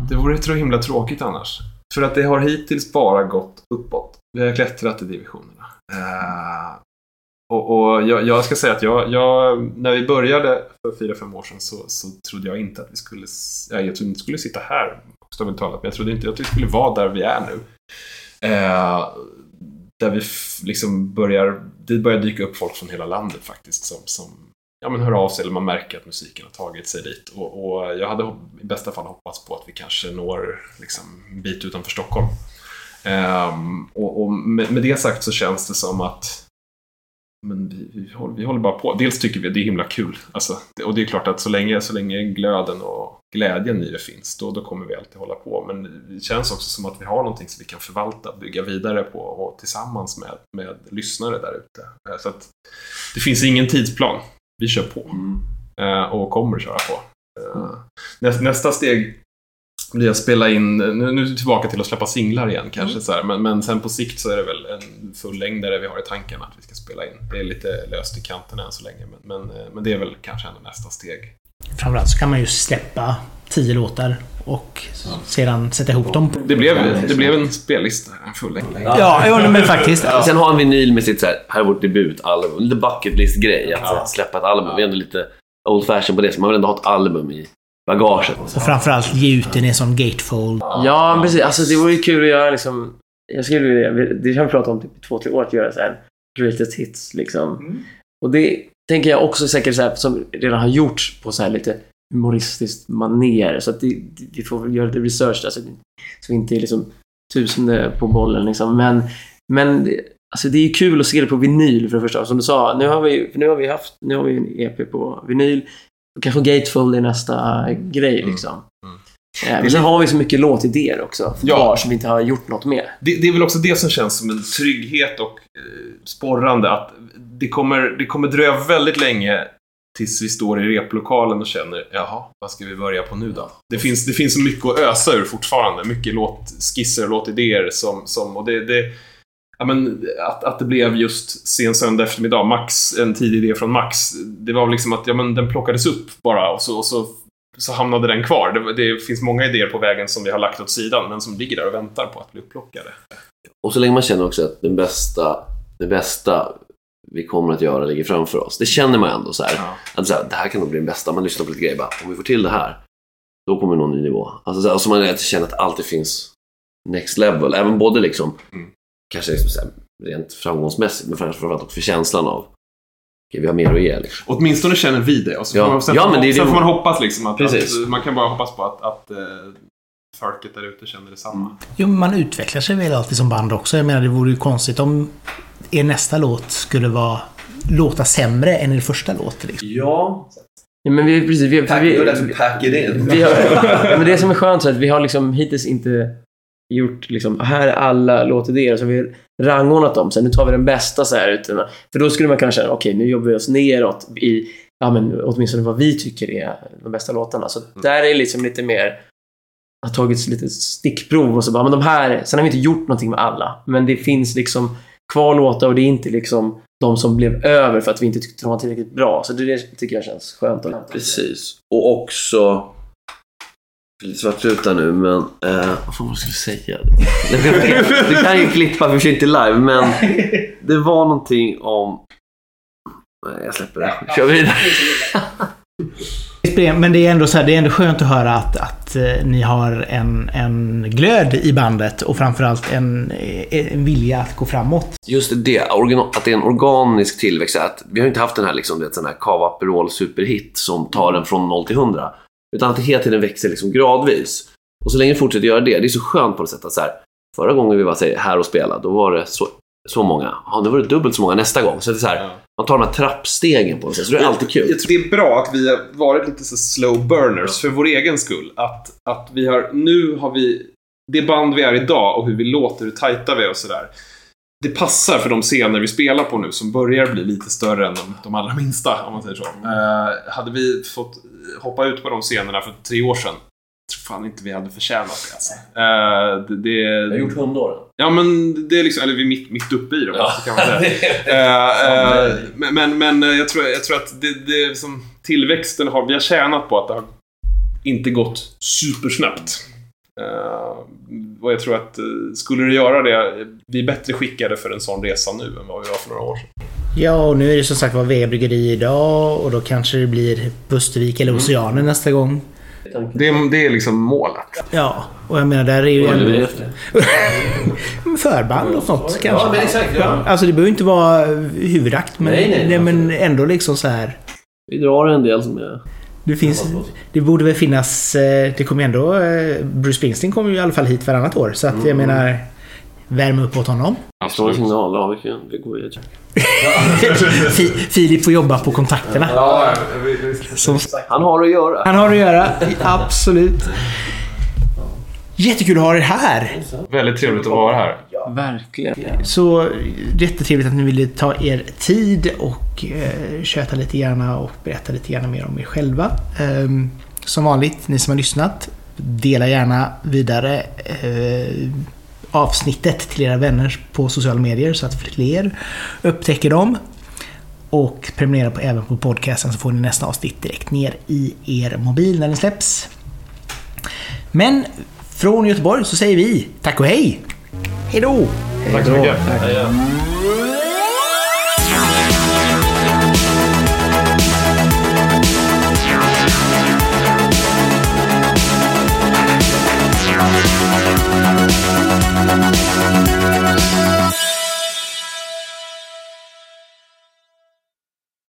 Det vore så himla tråkigt annars. För att det har hittills bara gått uppåt. Vi har klättrat i divisionerna. Eh, och och jag, jag ska säga att jag, jag, när vi började för fyra fem år sedan så, så trodde jag inte att vi skulle, ja, jag trodde inte vi skulle sitta här, bokstavligt talat, men jag trodde inte att vi skulle vara där vi är nu. Eh, där vi liksom börjar, det börjar dyka upp folk från hela landet faktiskt som, som ja, men hör av sig eller man märker att musiken har tagit sig dit. Och, och jag hade i bästa fall hoppats på att vi kanske når liksom, en bit utanför Stockholm. Um, och och med, med det sagt så känns det som att men vi, vi, håller, vi håller bara på. Dels tycker vi att det är himla kul. Alltså, det, och det är klart att så länge, så länge glöden och glädjen i det finns, då, då kommer vi alltid hålla på. Men det känns också som att vi har någonting som vi kan förvalta, bygga vidare på och tillsammans med, med lyssnare där ute. Så att det finns ingen tidsplan. Vi kör på. Eh, och kommer att köra på. Eh, nästa, nästa steg blir att spela in, nu, nu är vi tillbaka till att släppa singlar igen kanske så här, men, men sen på sikt så är det väl en fullängdare vi har i tanken att vi ska spela in. Det är lite löst i kanten än så länge, men, men, eh, men det är väl kanske ändå nästa steg. Framförallt så kan man ju släppa tio låtar och sedan sätta ihop dem. Det blev, det blev en spellista, en. Ja, ja men faktiskt. Sen ha en vinyl med sitt så här, här är vårt debutalbum. Lite bucket list-grej. Att så här, släppa ett album. Vi är ändå lite old fashion på det. Så man vill ändå ha ett album i bagaget. Och framförallt ge ut den i en sån gatefold. Ja, precis. Alltså, det vore ju kul att göra liksom... Jag skulle vilja... Det har vi pratat om typ i två, tre år, att göra så här greatest hits liksom. Och det tänker jag också säkert så här, som redan har gjorts på så här lite humoristiskt maner. Så att vi får väl göra lite research där så, att- så vi inte är liksom tusende på bollen liksom. Men, men det- alltså, det är ju kul att se det på vinyl för det första. Som du sa, nu har vi, för nu har vi haft nu har vi en EP på vinyl. Och kanske Gatefold är nästa grej liksom. Eh, Men sen har vi så mycket låtidéer också Ja. kvar som vi inte har gjort något med. Det, det är väl också det som känns som en trygghet och eh, sporrande att det kommer, det kommer dröja väldigt länge Tills vi står i replokalen och känner, jaha, vad ska vi börja på nu då? Det finns, det finns så mycket att ösa ur fortfarande. Mycket låtskisser och låtidéer som, som och det, det Ja, men att, att det blev just sen söndag eftermiddag, Max, en tidig idé från Max. Det var liksom att ja, men den plockades upp bara och så, och så, så hamnade den kvar. Det, det finns många idéer på vägen som vi har lagt åt sidan, men som ligger där och väntar på att bli upplockade. Och så länge man känner också att den bästa, den bästa vi kommer att göra ligger framför oss. Det känner man ändå så här. Ja. Att så här, det här kan nog bli den bästa. Man lyssnar på lite grejer bara, om vi får till det här, då kommer vi nå en ny nivå. Alltså, så här, och så man att känner att alltid finns next level. Även både liksom, Mm. kanske liksom så här, rent framgångsmässigt, men framförallt också för känslan av, okej, vi har mer att ge. Liksom. Åtminstone känner vi det. Och så Ja. får man, sen, Ja, men det sen det- får man hoppas liksom att, att man kan bara hoppas på att, att eh, folket där ute känner detsamma. Jo, men man utvecklar sig väl alltid som band också. Jag menar, det vore ju konstigt om er nästa låt skulle vara låta sämre än er första låt. Liksom. Ja. Ja, men vi, precis, vi, Pack, vi, det därför pack it in. vi har, ja, men det som är skönt är att vi har liksom hittills inte gjort liksom, här är alla låtidéer, så vi har rangordnat dem. Sen nu tar vi den bästa så här utan, För då skulle man kunna känna, okej, nu jobbar vi oss neråt i, ja men åtminstone vad vi tycker är de bästa låtarna. Så där är liksom lite mer, har tagits lite stickprov och så bara, men de här, sen har vi inte gjort någonting med alla. Men det finns liksom kvar låtar och det är inte liksom de som blev över för att vi inte tyckte de var tillräckligt bra. Så det, det tycker jag känns skönt att Precis. Och också... Lite svartruta nu, men... Eh, vad fan det jag skulle säga? Du kan ju klippa, för sig inte live, men det var någonting om... Nej, jag släpper det. Kör vidare. Men det är ändå så här, det är ändå skönt att höra att, att eh, ni har en, en glöd i bandet och framförallt en, eh, en vilja att gå framåt. Just det, att det är en organisk tillväxt. Att vi har inte haft den här, liksom, du vet, sån här Cava Aperol superhit som tar den från 0 till 100. Utan att det hela tiden växer liksom gradvis. Och så länge det fortsätter göra det, det är så skönt på något sätt att så här, förra gången vi var här och spelade, då var det så, så många. Ja, då var det dubbelt så många nästa gång. Så det är så här, Ja. man tar de här trappstegen på något sätt, så det är alltid kul. Jag tror det är bra att vi har varit lite så slow burners för vår egen skull. Att, att vi har, nu har vi, det band vi är idag och hur vi låter, hur tajta vi är och sådär. Det passar för de scener vi spelar på nu som börjar bli lite större än de, de allra minsta, om man säger så. Eh, hade vi fått hoppa ut på de scenerna för tre år sedan, tror fan inte vi hade förtjänat det alltså. Eh, det, det, Jag har gjort hundåren. Ja, men det är liksom, eller vi är mitt, mitt uppe i dem, Ja. så kan man säga. Eh, eh, men men, men jag, tror, jag tror att det, det som tillväxten har, vi har tjänat på att det har inte gått supersnabbt. Och jag tror att skulle det göra det, vi är bättre skickade för en sån resa nu än vad vi var för några år sedan. Ja, och nu är det som sagt var Vega Bryggeri idag och då kanske det blir Pustervik eller Oceanen nästa gång. Det, är- det är liksom målet. Ja, och jag menar där är ju Vad är det ändå... efter? Förband och sånt kanske. Ja, men exakt. Ja. Alltså det behöver inte vara huvudakt, men, Nej, nej, men ändå liksom så här. Vi drar en del som är... Det finns... Det borde väl finnas... eh, Det kommer ju ändå... eh, Bruce Springsteen kommer ju i alla fall hit varannat år. Så att jag menar... Värma upp åt honom. Vi slår en signal. Ja, vi, kan, vi går vidare. Fi- Filip får jobba på kontakterna. Som Han har att göra. han har att göra. Absolut. Jättekul att ha er här. Väldigt trevligt att vara här. Verkligen. Så jättetrevligt att ni ville ta er tid och eh, köta lite grann och berätta lite grann mer om er själva. Ehm, som vanligt, ni som har lyssnat, dela gärna vidare eh, avsnittet till era vänner på sociala medier så att fler upptäcker dem. Och prenumerera på, även på podcasten så får ni nästa avsnitt direkt ner i er mobil när den släpps. Men från Göteborg så säger vi tack och hej! Hej då! Tack så mycket. Tack.